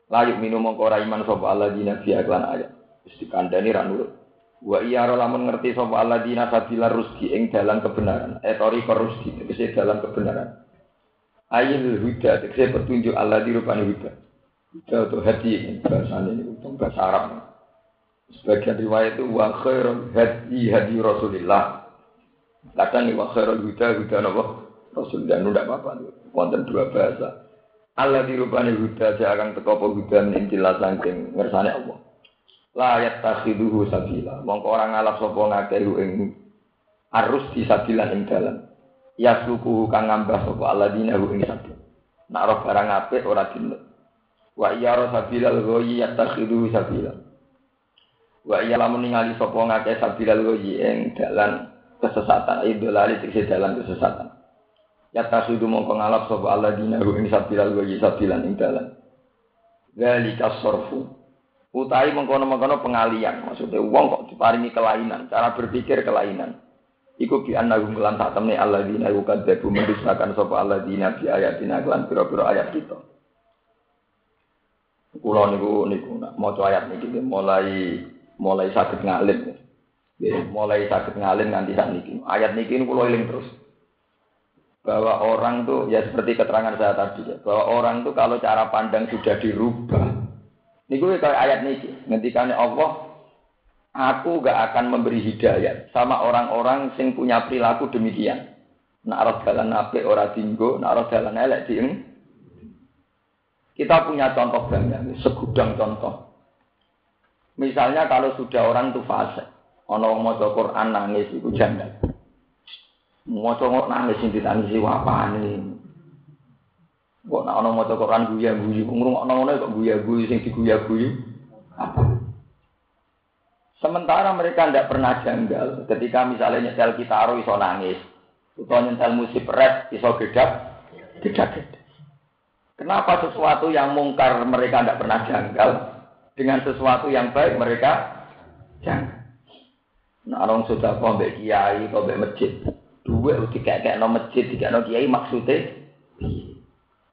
Layuk minum mongko ora iman sapa alladzina fi aklan ayat. Wis dikandani ra nurut. Wa iya lamun ngerti sapa alladzina sabila rusdi ing dalan kebenaran. Etori rusdi tegese dalan kebenaran. Ayil huda tegese petunjuk Allah di rupane huda. Huda atau hati bahasanya ini untuk bahasa Arab. Sebagian riwayat itu wa khairul hadi hadi Rasulillah. Kadang wa khairul huda huda napa? Rasul dan tidak apa-apa. Wonten dua bahasa. Allah dirubani huda saya akan teko apa huda intilah sangking ngersane Allah. Layat takhiduhu sabila. Mongko orang ngalap sopo ngakehu ing arus di sabilan ing dalan. Ya suku kang ngambah sopo Allah dinahu ing sabil. Nak roh barang apik ora dinut. Wa iya roh sabilal goyi ya takhiduhu sabila. Wa iya lamun ningali sopo ngakeh sabilal goyi ing dalan kesesatan. Idolali tikse dalan kesesatan. Ya tasudu mongko ngalap sapa Allah dina ing sabilal wa sabilan ing dalan. Zalika sorfu. Utai mengkono-mengkono pengalian, maksudnya uang kok diparingi kelainan, cara berpikir kelainan. Iku bi annahu lan tak temne alladzina yukadzabu mendustakan sapa alladzina bi ayatina lan pira-pira ayat kita. Kula niku niku nak maca ayat niki mulai mulai sakit ngalim. mulai sakit ngalim nganti sak niki. Ayat niki kula eling terus bahwa orang tuh ya seperti keterangan saya tadi ya, bahwa orang tuh kalau cara pandang sudah dirubah Niku kayak ayat niki, ngendikane Allah, aku gak akan memberi hidayah sama orang-orang sing punya perilaku demikian. Nak roh dalan apik ora dinggo, nak roh dalan elek dieng. Kita punya contoh banyak, segudang contoh. Misalnya kalau sudah orang itu fase, ono mau Quran nangis itu janda. Mau coba nangis sing ditangisi wapane. Kok nak ono maca Quran guya-guyu, ngrungokno ngono kok guya-guyu sing diguya-guyu. Apa? Sementara mereka tidak pernah janggal ketika misalnya nyetel kitaro iso nangis, atau nyetel musik rap iso gedak gedak. Kenapa sesuatu yang mungkar mereka tidak pernah janggal dengan sesuatu yang baik mereka janggal? Nah, orang sudah kau kiai, kau masjid, dua tiga kayak no masjid, tiga no kiai maksudnya.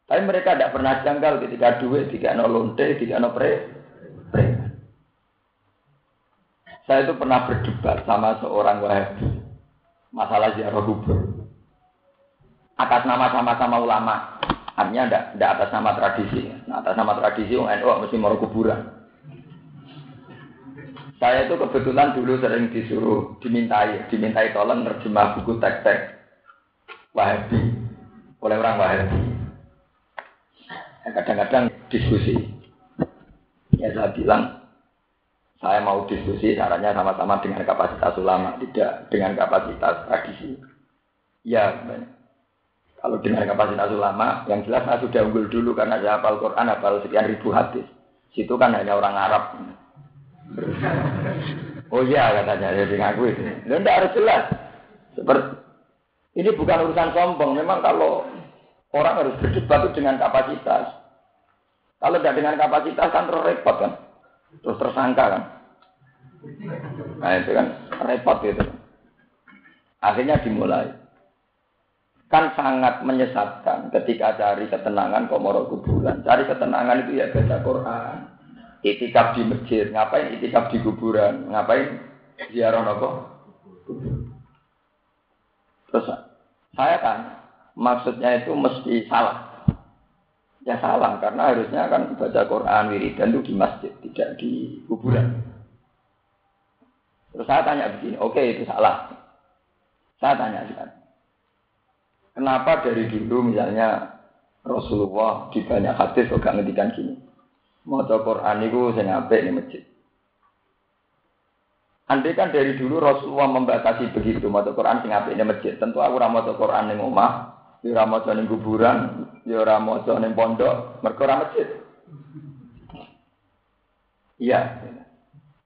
Tapi mereka tidak pernah janggal ketika duit, tiga no lonte, tiga no pre, pre. Saya itu pernah berdebat sama seorang wahabi masalah ziarah kubur. Atas nama sama-sama ulama, artinya tidak tidak atas nama tradisi. Nah, atas nama tradisi, orang NU mesti mau kuburan. Saya itu kebetulan dulu sering disuruh dimintai, dimintai tolong terjemah buku teks-teks Wahabi oleh orang Wahabi. Kadang-kadang diskusi. Ya saya bilang, saya mau diskusi caranya sama-sama dengan kapasitas ulama, tidak dengan kapasitas tradisi. Ya, kalau dengan kapasitas ulama, yang jelas saya sudah unggul dulu karena saya hafal Quran, hafal sekian ribu hadis. Situ kan hanya orang Arab. Oh iya katanya, jadi ngaku itu. Dan tidak harus jelas. Seperti ini bukan urusan sombong. Memang kalau orang harus berdebat itu dengan kapasitas. Kalau tidak dengan kapasitas kan terus repot kan. Terus tersangka kan. Nah itu kan repot itu. Akhirnya dimulai. Kan sangat menyesatkan ketika cari ketenangan komoro kuburan. Cari ketenangan itu ya baca Quran. Itikaf di masjid. Ngapain itikaf di kuburan? Ngapain ziarah nopo? Terus saya kan maksudnya itu mesti salah. Ya salah, karena harusnya kan baca Quran, wiridan itu di masjid, tidak di kuburan. Terus saya tanya begini, oke okay, itu salah. Saya tanya sekarang. Kenapa dari dulu misalnya Rasulullah di banyak hadis gak ngedikan gini. Mau Quran itu saya apik di masjid. Andai kan dari dulu Rasulullah membatasi begitu, mau Quran sing apik di masjid. Tentu aku ora maca Quran ning omah, ya ora maca ning kuburan, ya ora maca ning pondok, mergo ora masjid. Iya.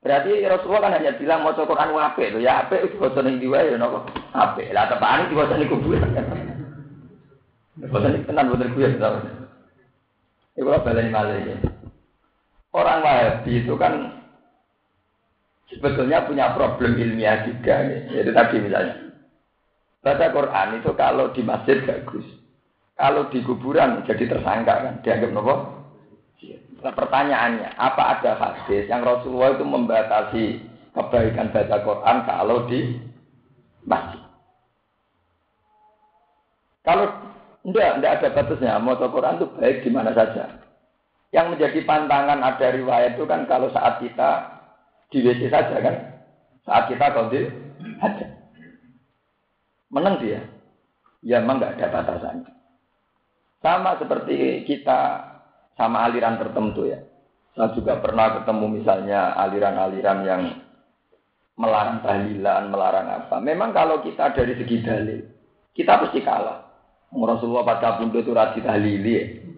Berarti Rasulullah kan hanya bilang maca Quran apik lho, ya apik diwaca ning diwa ya napa? Apik. Lah tepane diwaca ning kuburan. Boten tenan boten kuwi ya. Iku baleni malih ya. Orang Wahabi itu kan sebetulnya punya problem ilmiah juga, ya. yaitu tadi misalnya Baca Quran itu kalau di masjid bagus. Kalau di kuburan jadi tersangka kan, dianggap nopo. Nah, pertanyaannya, apa ada hadis yang Rasulullah itu membatasi kebaikan baca Quran kalau di masjid? Kalau enggak, enggak ada batasnya. Mau Quran itu baik di mana saja. Yang menjadi pantangan ada riwayat itu kan kalau saat kita di WC saja kan. Saat kita kondil ada. Menang dia. Ya memang nggak ada batasannya. Sama seperti kita sama aliran tertentu ya. Saya juga pernah ketemu misalnya aliran-aliran yang melarang tahlilan, melarang apa. Memang kalau kita dari segi dalil, kita pasti kalah. Rasulullah pada buntu itu rati tahlili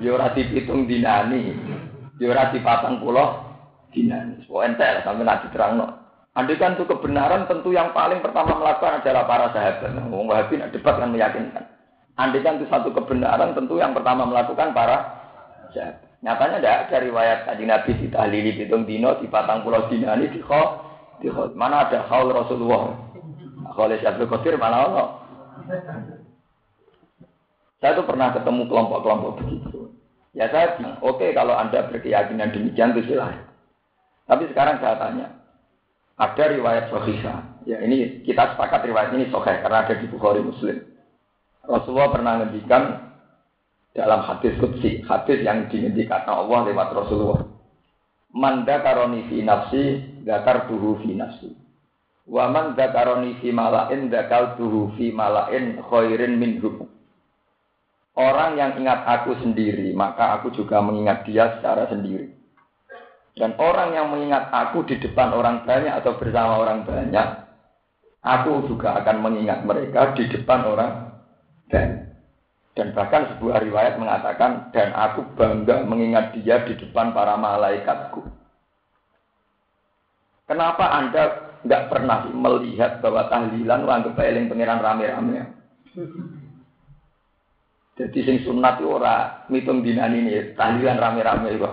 ya. Rati hitung dinani. Ya rati patang pulau dinani. So entek sampai nanti terang no. Andai kan itu kebenaran tentu yang paling pertama melakukan adalah para sahabat. Wong Wahabi nak debat kan meyakinkan. Andai kan itu satu kebenaran tentu yang pertama melakukan para sahabat. Nyatanya tidak ada riwayat tadi Nabi di tahlili hitung dino di patang pulau dina ini di kho, di kho. Mana ada khaul Rasulullah? Khaul Syabdul Qadir mana Allah? Saya itu pernah ketemu kelompok-kelompok begitu. Ya bilang, oke okay, kalau Anda berkeyakinan demikian itu silahkan. Tapi sekarang saya tanya, ada riwayat sahihah. Ya ini kita sepakat riwayat ini sahih karena ada di Bukhari Muslim. Rasulullah pernah ngendikan dalam hadis kutsi, hadis yang dingendikan Allah lewat Rasulullah. Man dzakaroni fi nafsi, tuhu fi nafsi. Wa man dzakaroni fi malain, tuhu fi malain khairin minhu. Orang yang ingat aku sendiri, maka aku juga mengingat dia secara sendiri. Dan orang yang mengingat aku di depan orang banyak atau bersama orang banyak, aku juga akan mengingat mereka di depan orang banyak. Dan bahkan sebuah riwayat mengatakan, dan aku bangga mengingat dia di depan para malaikatku. Kenapa Anda nggak pernah melihat bahwa tahlilan anggap eling pengiran rame-rame? Jadi sing sunat itu ora mitung dinan ini tahlilan rame-rame itu.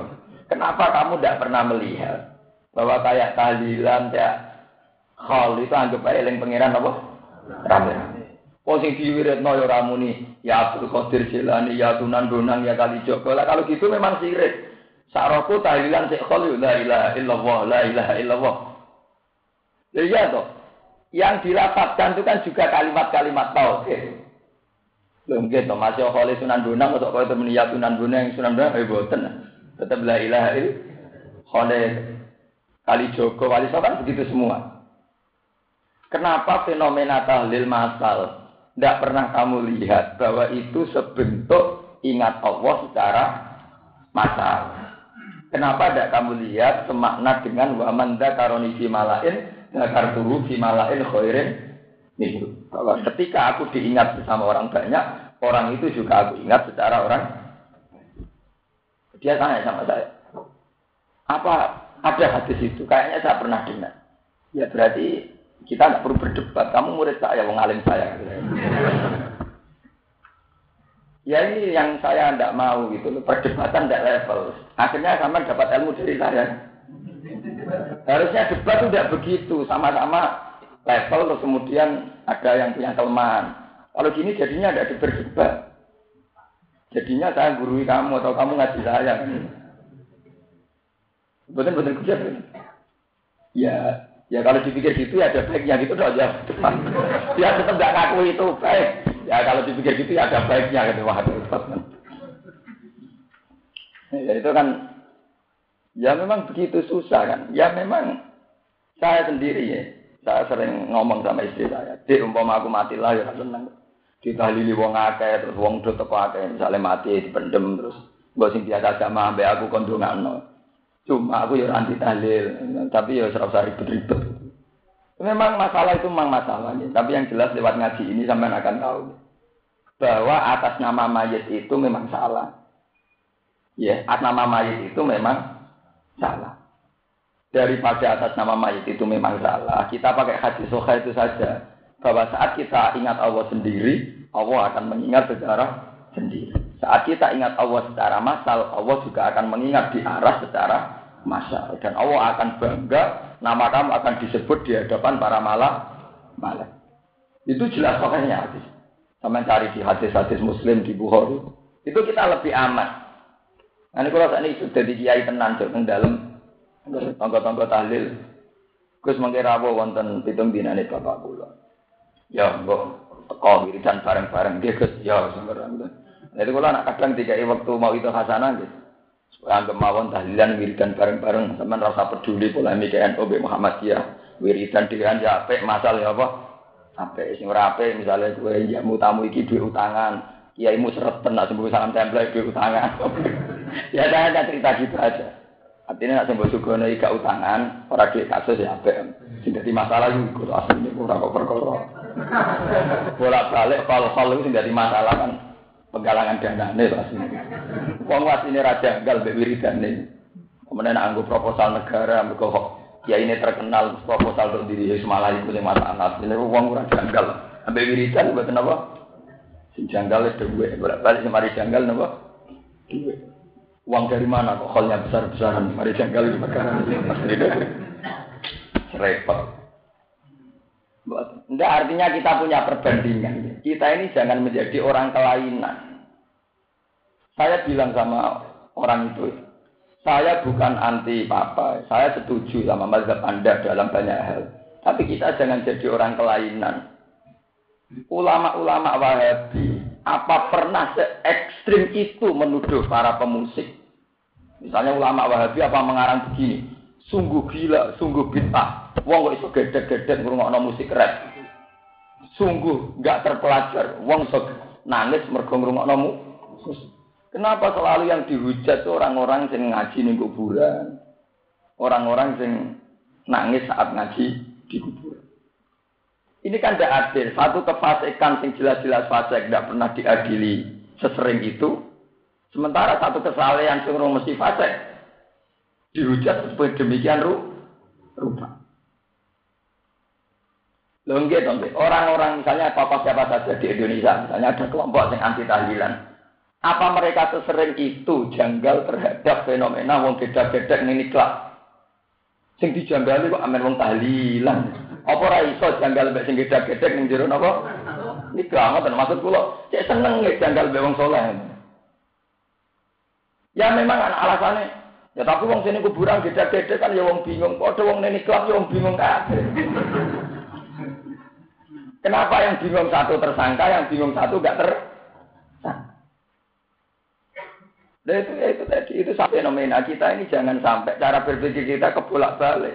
Kenapa kamu tidak pernah melihat bahwa kayak tahlilan ya hal itu anggap eling pengiran apa? Rame-rame. Oh sing diwiritno ya ramuni, ya Abdul Qadir Jilani, ya Tunan Bonang, ya Kali Joko. Lah kalau gitu memang sirik. Saroku tahlilan sik khol la ilaha illallah, la ilaha illallah. Ya iya toh. Yang dilapatkan itu kan juga kalimat-kalimat tauhid. Nggih to, masih khol Sunan Bonang kok koyo temen ya Tunan Bonang, Sunan Bonang eh boten. Tetap la ilaha illallah. Kali Joko, Wali kan begitu semua. Kenapa fenomena tahlil masal tidak pernah kamu lihat bahwa itu sebentuk ingat Allah secara masal. Kenapa tidak kamu lihat semakna dengan wa manda karoni fi malain kartuhu fi malain khairin itu. Kalau ketika aku diingat bersama orang banyak, orang itu juga aku ingat secara orang. Dia tanya sama saya, apa ada hadis itu? Kayaknya saya pernah dengar. Ya berarti kita tidak perlu berdebat. Kamu murid saya, wong alim saya. Ya ini yang saya tidak mau gitu. Perdebatan tidak level. Akhirnya sama dapat ilmu dari saya. Harusnya debat tidak begitu. Sama-sama level terus kemudian ada yang punya kelemahan. Kalau gini jadinya tidak berdebat. Jadinya saya gurui kamu atau kamu ngaji saya. Betul-betul kerja. Ya Ya kalau dipikir gitu ya ada baiknya gitu dong ya. Dia tetap nggak ngaku itu baik. Ya kalau dipikir gitu ya ada baiknya gitu wah Ya itu kan ya memang begitu susah kan. Ya memang saya sendiri ya. Saya sering ngomong sama istri saya, "Dik, umpama aku mati lah ya seneng." Ditahlili wong akeh terus wong do teko akeh, misale mati dipendem terus mbok sing biasa sama ambek aku kondongano. Cuma aku ya anti tahlil, tapi ya serasa ribet-ribet. Memang masalah itu memang masalahnya. Tapi yang jelas lewat ngaji ini sampai akan tahu bahwa atas nama mayat itu memang salah. Ya, atas nama mayat itu memang salah. Daripada atas nama mayat itu memang salah, kita pakai hadis soha itu saja. Bahwa saat kita ingat Allah sendiri, Allah akan mengingat secara sendiri. Saat kita ingat Allah secara masal, Allah juga akan mengingat di arah secara masal. Dan Allah akan bangga, nama kamu akan disebut di hadapan para malak. malak. Itu jelas pokoknya hadis. Sama cari di hadis-hadis muslim di Bukhari. Itu kita lebih aman. Nah, ini kalau saat ini sudah di kiai tenan, jauh dalam tonggo-tonggo tahlil. Gus mengira wonten pitung dinane bapak kula. Ya, mbok teko wiridan bareng-bareng dia Gus ya sembarang. Itu kalau anak kadang tiga waktu mau itu hasanah gitu. Anggap mawon tahlilan wiridan bareng-bareng teman rasa peduli polemik NU Muhammadiyah wiridan dirian ya apik masal ya apa? Apik sing ora apik misale kowe ya tamu iki duwe utangan. Kiaimu sereten nak sembuh salam tempel duwe utangan. ya saya ada cerita gitu aja. Artinya nak sembuh sugono ika utangan, ora duwe kasus ya apik. Sing dadi masalah iku asline ora kok perkara. Bolak-balik kol-kol itu jadi masalah kan penggalangan dana nih pasti. Wong ini raja gal ini. Kemudian anggo proposal negara, mereka ya ini terkenal proposal untuk diri semalah itu yang masalah. Ini uang kurang janggal. Ambil wiridan buat apa? Si janggal itu gue bolak-balik mari janggal napa? Uang dari mana kok holnya besar-besaran? Mari janggal di perkara. Repot. Tidak artinya kita punya perbandingan. Kita ini jangan menjadi orang kelainan. Saya bilang sama orang itu, saya bukan anti papa, saya setuju sama mazhab Anda dalam banyak hal. Tapi kita jangan jadi orang kelainan. Ulama-ulama Wahabi, apa pernah se ekstrim itu menuduh para pemusik? Misalnya ulama Wahabi apa mengarang begini, sungguh gila, sungguh bid'ah. Wong kok iso gedek-gedek ngrungokno musik rap. Sungguh nggak terpelajar. Wong iso nangis mergo ngrungokno musik. Kenapa selalu yang dihujat orang-orang yang ngaji di kuburan? Orang-orang yang nangis saat ngaji di kuburan. Ini kan tidak adil. Satu kefasikan yang jelas-jelas fasik tidak pernah diadili sesering itu. Sementara satu kesalahan yang mesti fasik dihujat seperti demikian rupa. Lengge, orang-orang misalnya apa siapa saja di Indonesia, misalnya ada kelompok yang anti tahlilan, apa mereka sesering itu janggal terhadap fenomena wong beda-beda ini kelas? Sing dijanggali kok amen wong tahlilan. Apa ora iso janggal mbek sing beda-beda ning jero napa? Ini banget maksud kula, cek seneng nek janggal mbek wong saleh. Ya memang alasannya. Ya tapi wong sini kuburan beda-beda kan ya wong bingung. Padha wong neni klub ya wong bingung kabeh. Kenapa yang bingung satu tersangka, yang bingung satu gak ter Nah itu ya itu tadi itu fenomena kita ini jangan sampai cara berpikir kita kebolak balik.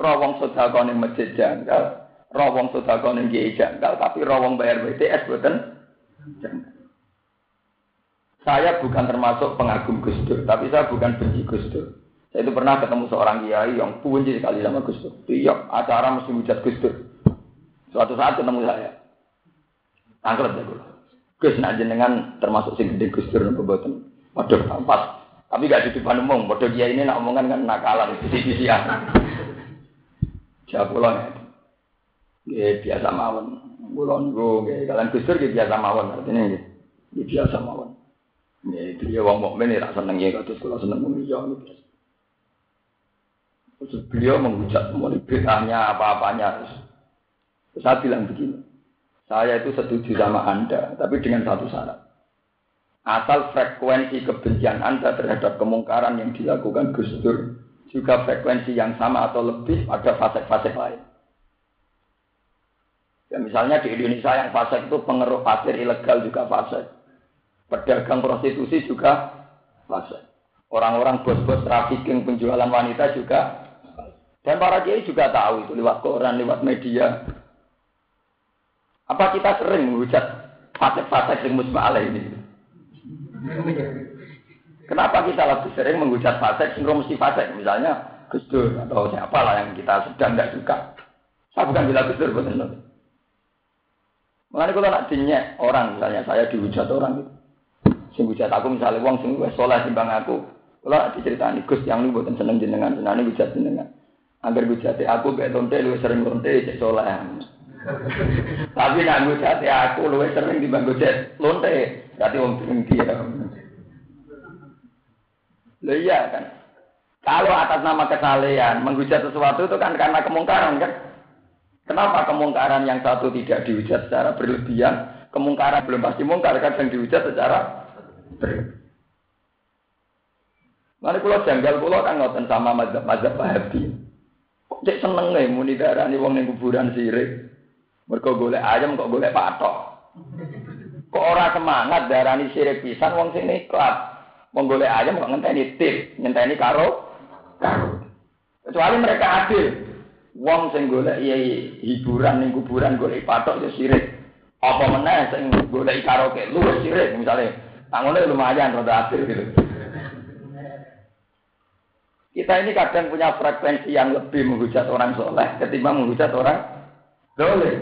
Rawong sodakon yang masjid janggal, rawong sodakon yang kiai janggal, tapi rawong bayar BTS janggal. Saya bukan termasuk pengagum Gus Dur, tapi saya bukan benci Gus Dur. Saya itu pernah ketemu seorang kiai yang punji sekali sama Gus Dur. Iya, acara mesti hujat Gus Dur. Suatu saat ketemu saya. Tangklet ya gue. Gus nak jenengan termasuk sing gede Gus Dur nopo boten. Waduh, pas. Tapi gak di depan umum. Dia ini nak omongan kan nakalan, bisi-bisian. Jawab pulang ya. biasa mawon. Pulang gue, kalian kusur ya biasa mawon. Artinya ya, biasa mawon. Ya, dia wong mukmin ya seneng ya, terus kalau seneng ya ini biasa. Terus beliau mengucap mau beritanya apa-apanya. Terus saya bilang begini, saya itu setuju sama Anda, tapi dengan satu syarat. Asal frekuensi kebencian Anda terhadap kemungkaran yang dilakukan Gus Dur juga frekuensi yang sama atau lebih pada fase-fase lain. Ya, misalnya di Indonesia yang fase itu pengeruh pasir ilegal juga fase. Pedagang prostitusi juga fase. Orang-orang bos-bos trafficking penjualan wanita juga. Dan para kiai juga tahu itu lewat koran, lewat media. Apa kita sering menghujat fase-fase yang musbah ini? Kenapa kita lebih sering menghujat fasik, singgung mesti fasik, misalnya Gus atau siapa lah yang kita sedang tidak suka. Saya bukan bilang Gus Dur, betul Mengenai kalau nak dinyek orang, misalnya saya dihujat orang gitu. Sing hujat aku misalnya uang sing wis soleh timbang aku. Kalau nak diceritani Gus yang lu buatan seneng jenengan, senang ini hujat jenengan. Agar hujat aku gak lonte lu sering lonte cek soleh. Tapi nak hujat aku lu sering timbang hujat lonte. Berarti wong tinggi ya. Loh iya kan. Kalau atas nama kesalehan menghujat sesuatu itu kan karena kemungkaran kan. Kenapa kemungkaran yang satu tidak dihujat secara berlebihan, kemungkaran belum pasti mungkar kan yang dihujat secara berlebihan. Nanti kalau janggal pulau kan ngoten sama mazhab mazhab Wahabi. Cek seneng nih muni darah nih wong yang kuburan sirik. Mereka golek ayam kok golek patok. Kok ora semangat darani sirik pisan wong sini ikhlas. Wong golek ayam kok ngenteni tip, ngenteni karo karo. Kecuali mereka adil. Wong sing golek iya hiburan ning kuburan golek patok ya sirik. Apa meneh sing golek karaoke lu sirik misalnya. Tanggungnya lumayan rada adil gitu. Kita ini kadang punya frekuensi yang lebih menghujat orang soleh ketimbang menghujat orang soleh.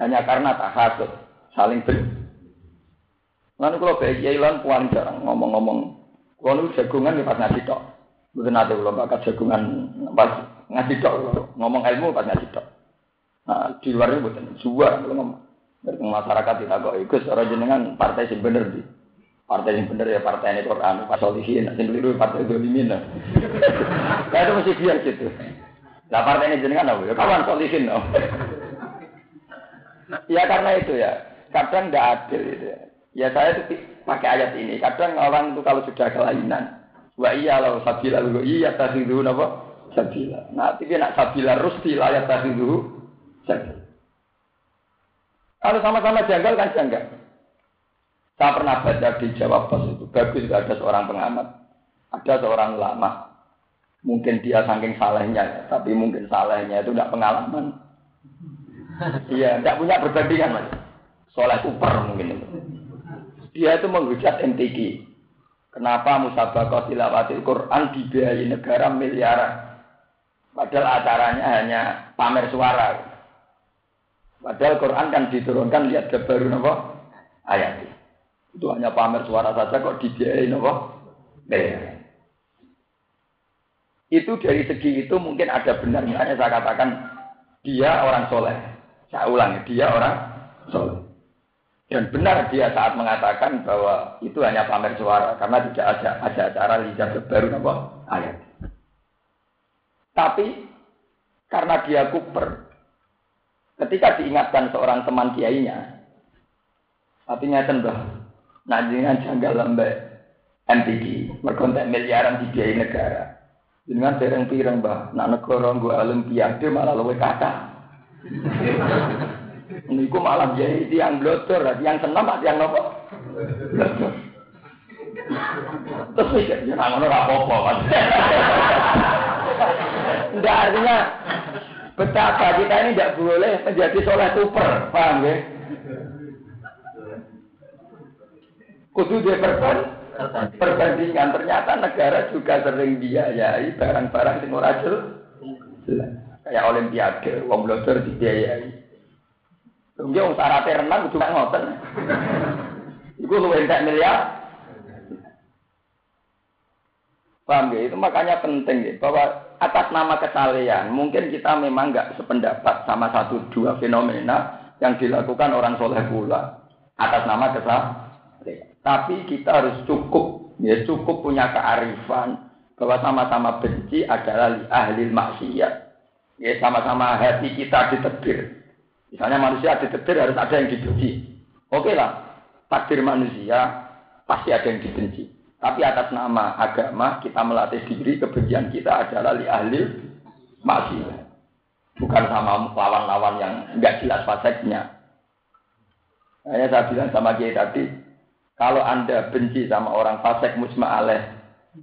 Hanya karena tak hasut saling ber. Lalu kalau baik ya ilan puan jarang ngomong-ngomong. Kalau jagungan ya pas ngaji tok. Bukan nanti kalau bakat jagungan pas ngaji tok. Ngomong ilmu pas ngaji tok. Nah di luar itu bukan jual kalau ngomong. Dari masyarakat kita kok ikut secara jenengan partai sih bener di. Partai yang bener ya partai ini Quran, pas solihin, sing keliru partai dolimin. Nah itu mesti biar gitu. Lah partai ini jenengan apa? Ya kawan solihin. Ya karena itu ya kadang tidak adil itu ya. Ya saya itu pakai ayat ini. Kadang orang itu kalau sudah kelainan, wa iya lo sabila lo iya dulu apa sabila. Nah, tapi nak sabila rusti layak dulu sabila. Kalau sama-sama janggal kan janggal. Saya pernah baca di Jawa Pos itu, bagus ada seorang pengamat, ada seorang ulama. Mungkin dia saking salehnya, ya, tapi mungkin salehnya itu tidak pengalaman. Iya, tidak punya perbandingan mas. Soleh super mungkin itu. Dia itu menghujat MTQ. Kenapa musabaqah tilawatil Quran dibiayai negara miliaran? Padahal acaranya hanya pamer suara. Padahal Quran kan diturunkan lihat baru nopo ayat. Itu hanya pamer suara saja kok dibiayai nopo miliaran. Itu dari segi itu mungkin ada benar misalnya saya katakan dia orang soleh. Saya ulangi dia orang soleh. Dan benar dia saat mengatakan bahwa itu hanya pamer suara karena tidak ada ada acara lidah baru apa ayat. Tapi karena dia kuper, ketika diingatkan seorang teman kiainya, artinya tembah, nanjengan janggal lembe MPD, merkontek miliaran di biaya negara. Dengan dereng pirang bah, nak negara gua olimpiade malah luwe kata. Niku malah jadi tiang blotor, tiang senam, tiang nopo. Terus mikir, ya ngono ora apa-apa. Enggak artinya betapa kita ini tidak boleh menjadi soleh super, paham ya? Kudu dia perban, perbandingan ternyata negara juga sering biayai barang-barang sing ora jelas. Kayak olimpiade, wong blotor dibiayai. Tunggu wong syaratnya renang kudu ngoten. Iku luwih entek miliar. Paham ya? Itu makanya penting ya, bahwa atas nama kesalehan, mungkin kita memang nggak sependapat sama satu dua fenomena yang dilakukan orang soleh pula atas nama kesalehan. Tapi kita harus cukup, ya cukup punya kearifan bahwa sama-sama benci adalah ahli maksiat. Ya sama-sama hati kita ditebir. Misalnya manusia ditetir harus ada yang dibenci. Oke lah, takdir manusia pasti ada yang dibenci. Tapi atas nama agama kita melatih diri kebencian kita adalah li ahli maksiat. Bukan sama lawan-lawan yang nggak jelas faseknya. Hanya saya bilang sama dia tadi, kalau anda benci sama orang fasek musma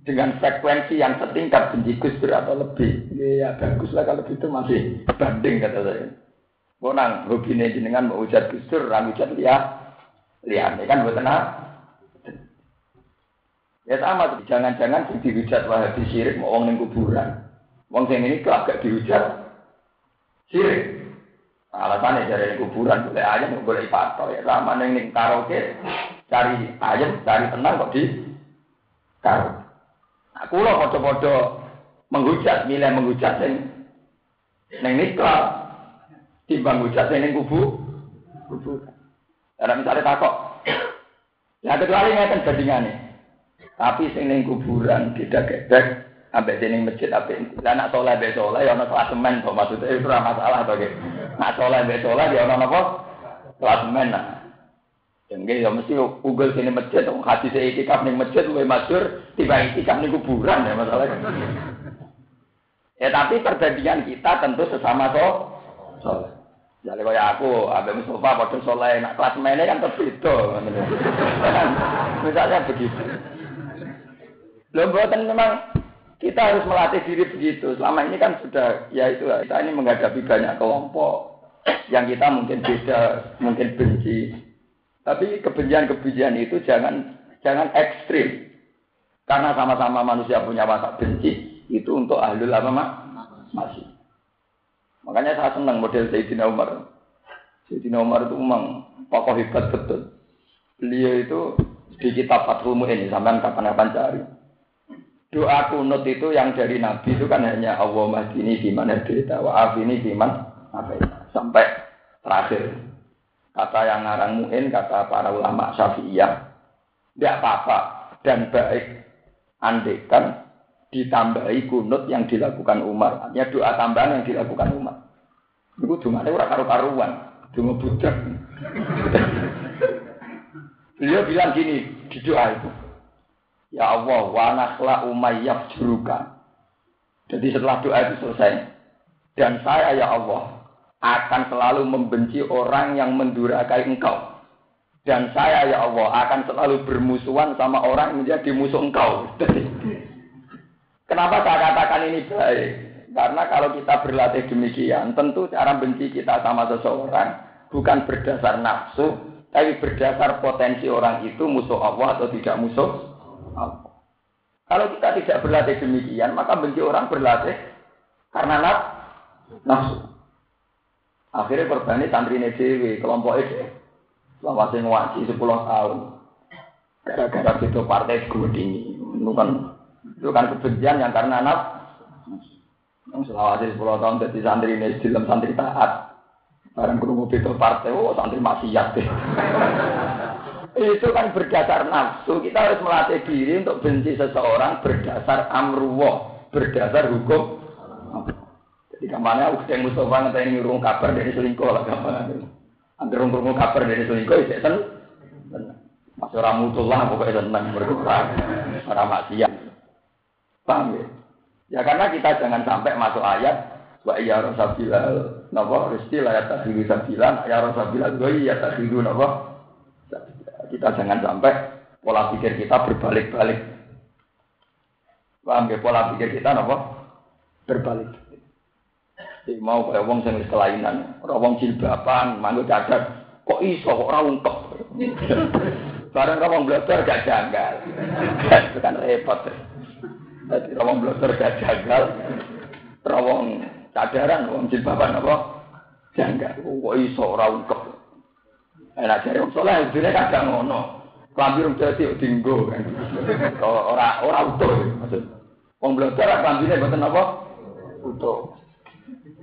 dengan frekuensi yang setingkat benci Gus atau lebih, ya bagus lah kalau gitu masih banding kata saya. Mau nang hobi jenengan mau ujar gusur, rang ujar lihat, lihat kan buat tenang. Ya sama, jangan-jangan sing dihujat wahabi sirik mau ning kuburan. Wong sing ini kok agak dihujat sirik. Alasannya dari kuburan boleh ayam, boleh patok ya sama neng ning karaoke cari ayam, cari tenang kok di karaoke. Aku loh foto-foto menghujat, milih menghujat sing neng nikah timbang hujat ini kubu. Kubu. Karena misalnya takok. Ya kecuali ngeten bandingannya tapi sing ning kuburan tidak gedek ambek sing masjid apik lah nak saleh be saleh ya ono klasemen kok maksudnya? Itu ora masalah to nak saleh be saleh ya ono napa klasemen nah. Jadi ya mesti ugel sini masjid, hati saya itikaf ning masjid, luwe masyur, tiba itikaf ning kuburan ya masalahnya. ya tapi perbandingan kita tentu sesama so, soleh. Jadi kayak aku, Abe Mustafa pada soleh, nak kelas mainnya kan terbeda. Misalnya begitu. Loh, buatan memang kita harus melatih diri begitu. Selama ini kan sudah, ya itu kita ini menghadapi banyak kelompok yang kita mungkin beda, mungkin benci. Tapi kebencian-kebencian itu jangan jangan ekstrim. Karena sama-sama manusia punya watak benci, itu untuk ahlul apa masih. Makanya saya senang model Sayyidina Umar. Sayyidina Umar itu memang pokok hebat betul. Beliau itu di kitab Fathul Mu'in, sampai kapan-kapan cari. Doa kunut itu yang dari Nabi itu kan hanya Allah mahdini mana berita, wa afini biman apa sampai terakhir. Kata yang ngarang Mu'in, kata para ulama Syafi'iyah, tidak apa-apa dan baik andekan ditambahi kunut yang dilakukan Umar. Artinya doa tambahan yang dilakukan Umar. Itu cuma ada orang karu-karuan, cuma budak. Beliau bilang gini di doa itu. Ya Allah, wa nakhla umayyab juruka. Jadi setelah doa itu selesai. Dan saya ya Allah akan selalu membenci orang yang mendurakai engkau. Dan saya ya Allah akan selalu bermusuhan sama orang yang menjadi musuh engkau. Kenapa saya katakan ini baik? Karena kalau kita berlatih demikian, tentu cara benci kita sama seseorang bukan berdasar nafsu, tapi berdasar potensi orang itu musuh Allah atau tidak musuh. Kalau kita tidak berlatih demikian, maka benci orang berlatih karena nafsu. Akhirnya korbannya santri dewi, kelompok itu. Selama saya ngaji 10 tahun. Gara-gara itu partai tinggi. Itu kan, itu kan kebencian yang karena nafsu. Selawasi 10 tahun jadi santri ini, dalam santri taat. Barang kerungu itu partai, oh santri maksiat deh. itu kan berdasar nafsu. Kita harus melatih diri untuk benci seseorang berdasar amruwah, berdasar hukum. Jadi ke mana yang Mustafa ini ngurung kabar dari selingkuh lah gampang. Angger ngurung kabar dari selingkuh ya sen. Mas ora lah pokoknya seneng berkurang. Ora maksiat. Paham ya? Ya karena kita jangan sampai masuk ayat wa iya rasabilal napa rezeki la ya tahdilu sabila ya rasabilal wa iya tahdilu napa kita jangan sampai pola pikir kita berbalik-balik. Paham ya pola pikir kita apa? Berbalik. Jadi mau kayak wong sing kelainan, ora wong jilbaban, manggo cacat, kok iso kok ora untek. Barang kok wong belajar gak janggal. Kan repot. Jadi wong belajar gak janggal. Wong cadaran, wong jilbaban apa? Janggal. Kok iso ora untek. Enak jare wong saleh dene kadang ngono. Klambi rung dadi dinggo kan. Ora ora utuh maksud. Wong blodor klambine mboten apa? Utuh.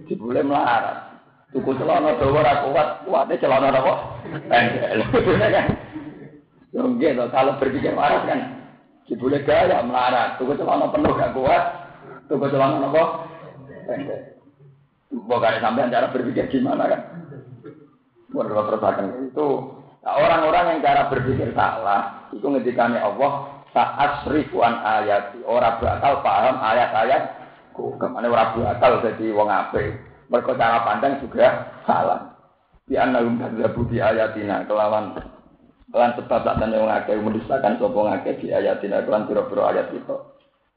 Dibule melarat. Tuku celana dawa ora kuat, kuatnya celana apa? Kan. Yo nggih kalau berpikir waras kan. Dibule gaya melarat, tuku celana penuh gak kuat, tuku celana apa? Pendek. Bukan sampai cara berpikir gimana kan? Menurut terusakan itu. Nah, orang-orang yang cara berpikir salah itu ngedikannya Allah saat seribuan ayat orang bakal paham ayat-ayat. Ke mana orang bakal jadi wong ape mereka cara pandang juga salah. Di annahum kadzabu di ayatina kelawan kelawan sebab tak tanya wong akeh mendustakan sapa ngake di ayatina kelawan pira-pira ayat itu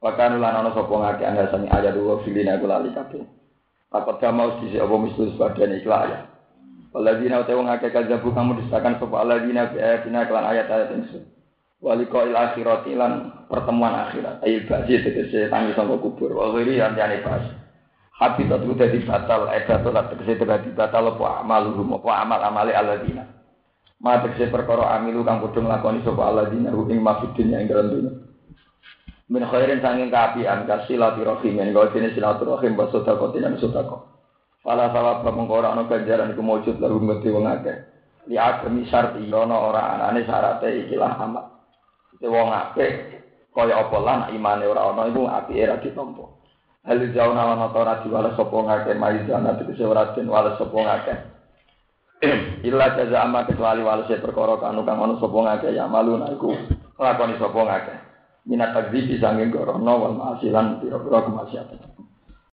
Wakanu lan ana sapa ngake anda sani ayat dua filina kula lali kabeh Takut mau sisi apa mistus badan ikhlas ayat Waladina utai wong akeh kadzabu kamu disakan sapa aladina bi ayatina kelan ayat-ayat insun. Waliko il akhirat lan pertemuan akhirat. Ail bazi tegese tangi sangka kubur. Wa ghairi yang jane pas. Habitat ku dadi batal, edato lan tegese dadi batal apa amaluhum apa amal amale aladina. Ma tegese perkara amilu kang padha nglakoni sapa aladina ing mafidin ing dalem dunya. Min khairin sanging kaapian kasilati men kau jenis silaturahim wa sedekah lan sedekah. Fala salah mengko ora ana ganjaran iku mujud lalu ngerti wong akeh. Li agami syarti ana ora anane syarate ikilah amal. Te wong akeh kaya apa lan imane ora ana iku apike ra ditampa. Hal jauh nama nata ora diwales sapa ngakeh mai jana tegese ora den wales sapa ngakeh. Illa jaza amma kecuali walese perkara kanu kang ana sapa ngakeh ya malu iku lakoni sapa ngakeh. Minat takdzibi sanging gorono wal masilan pira-pira kemaksiatan.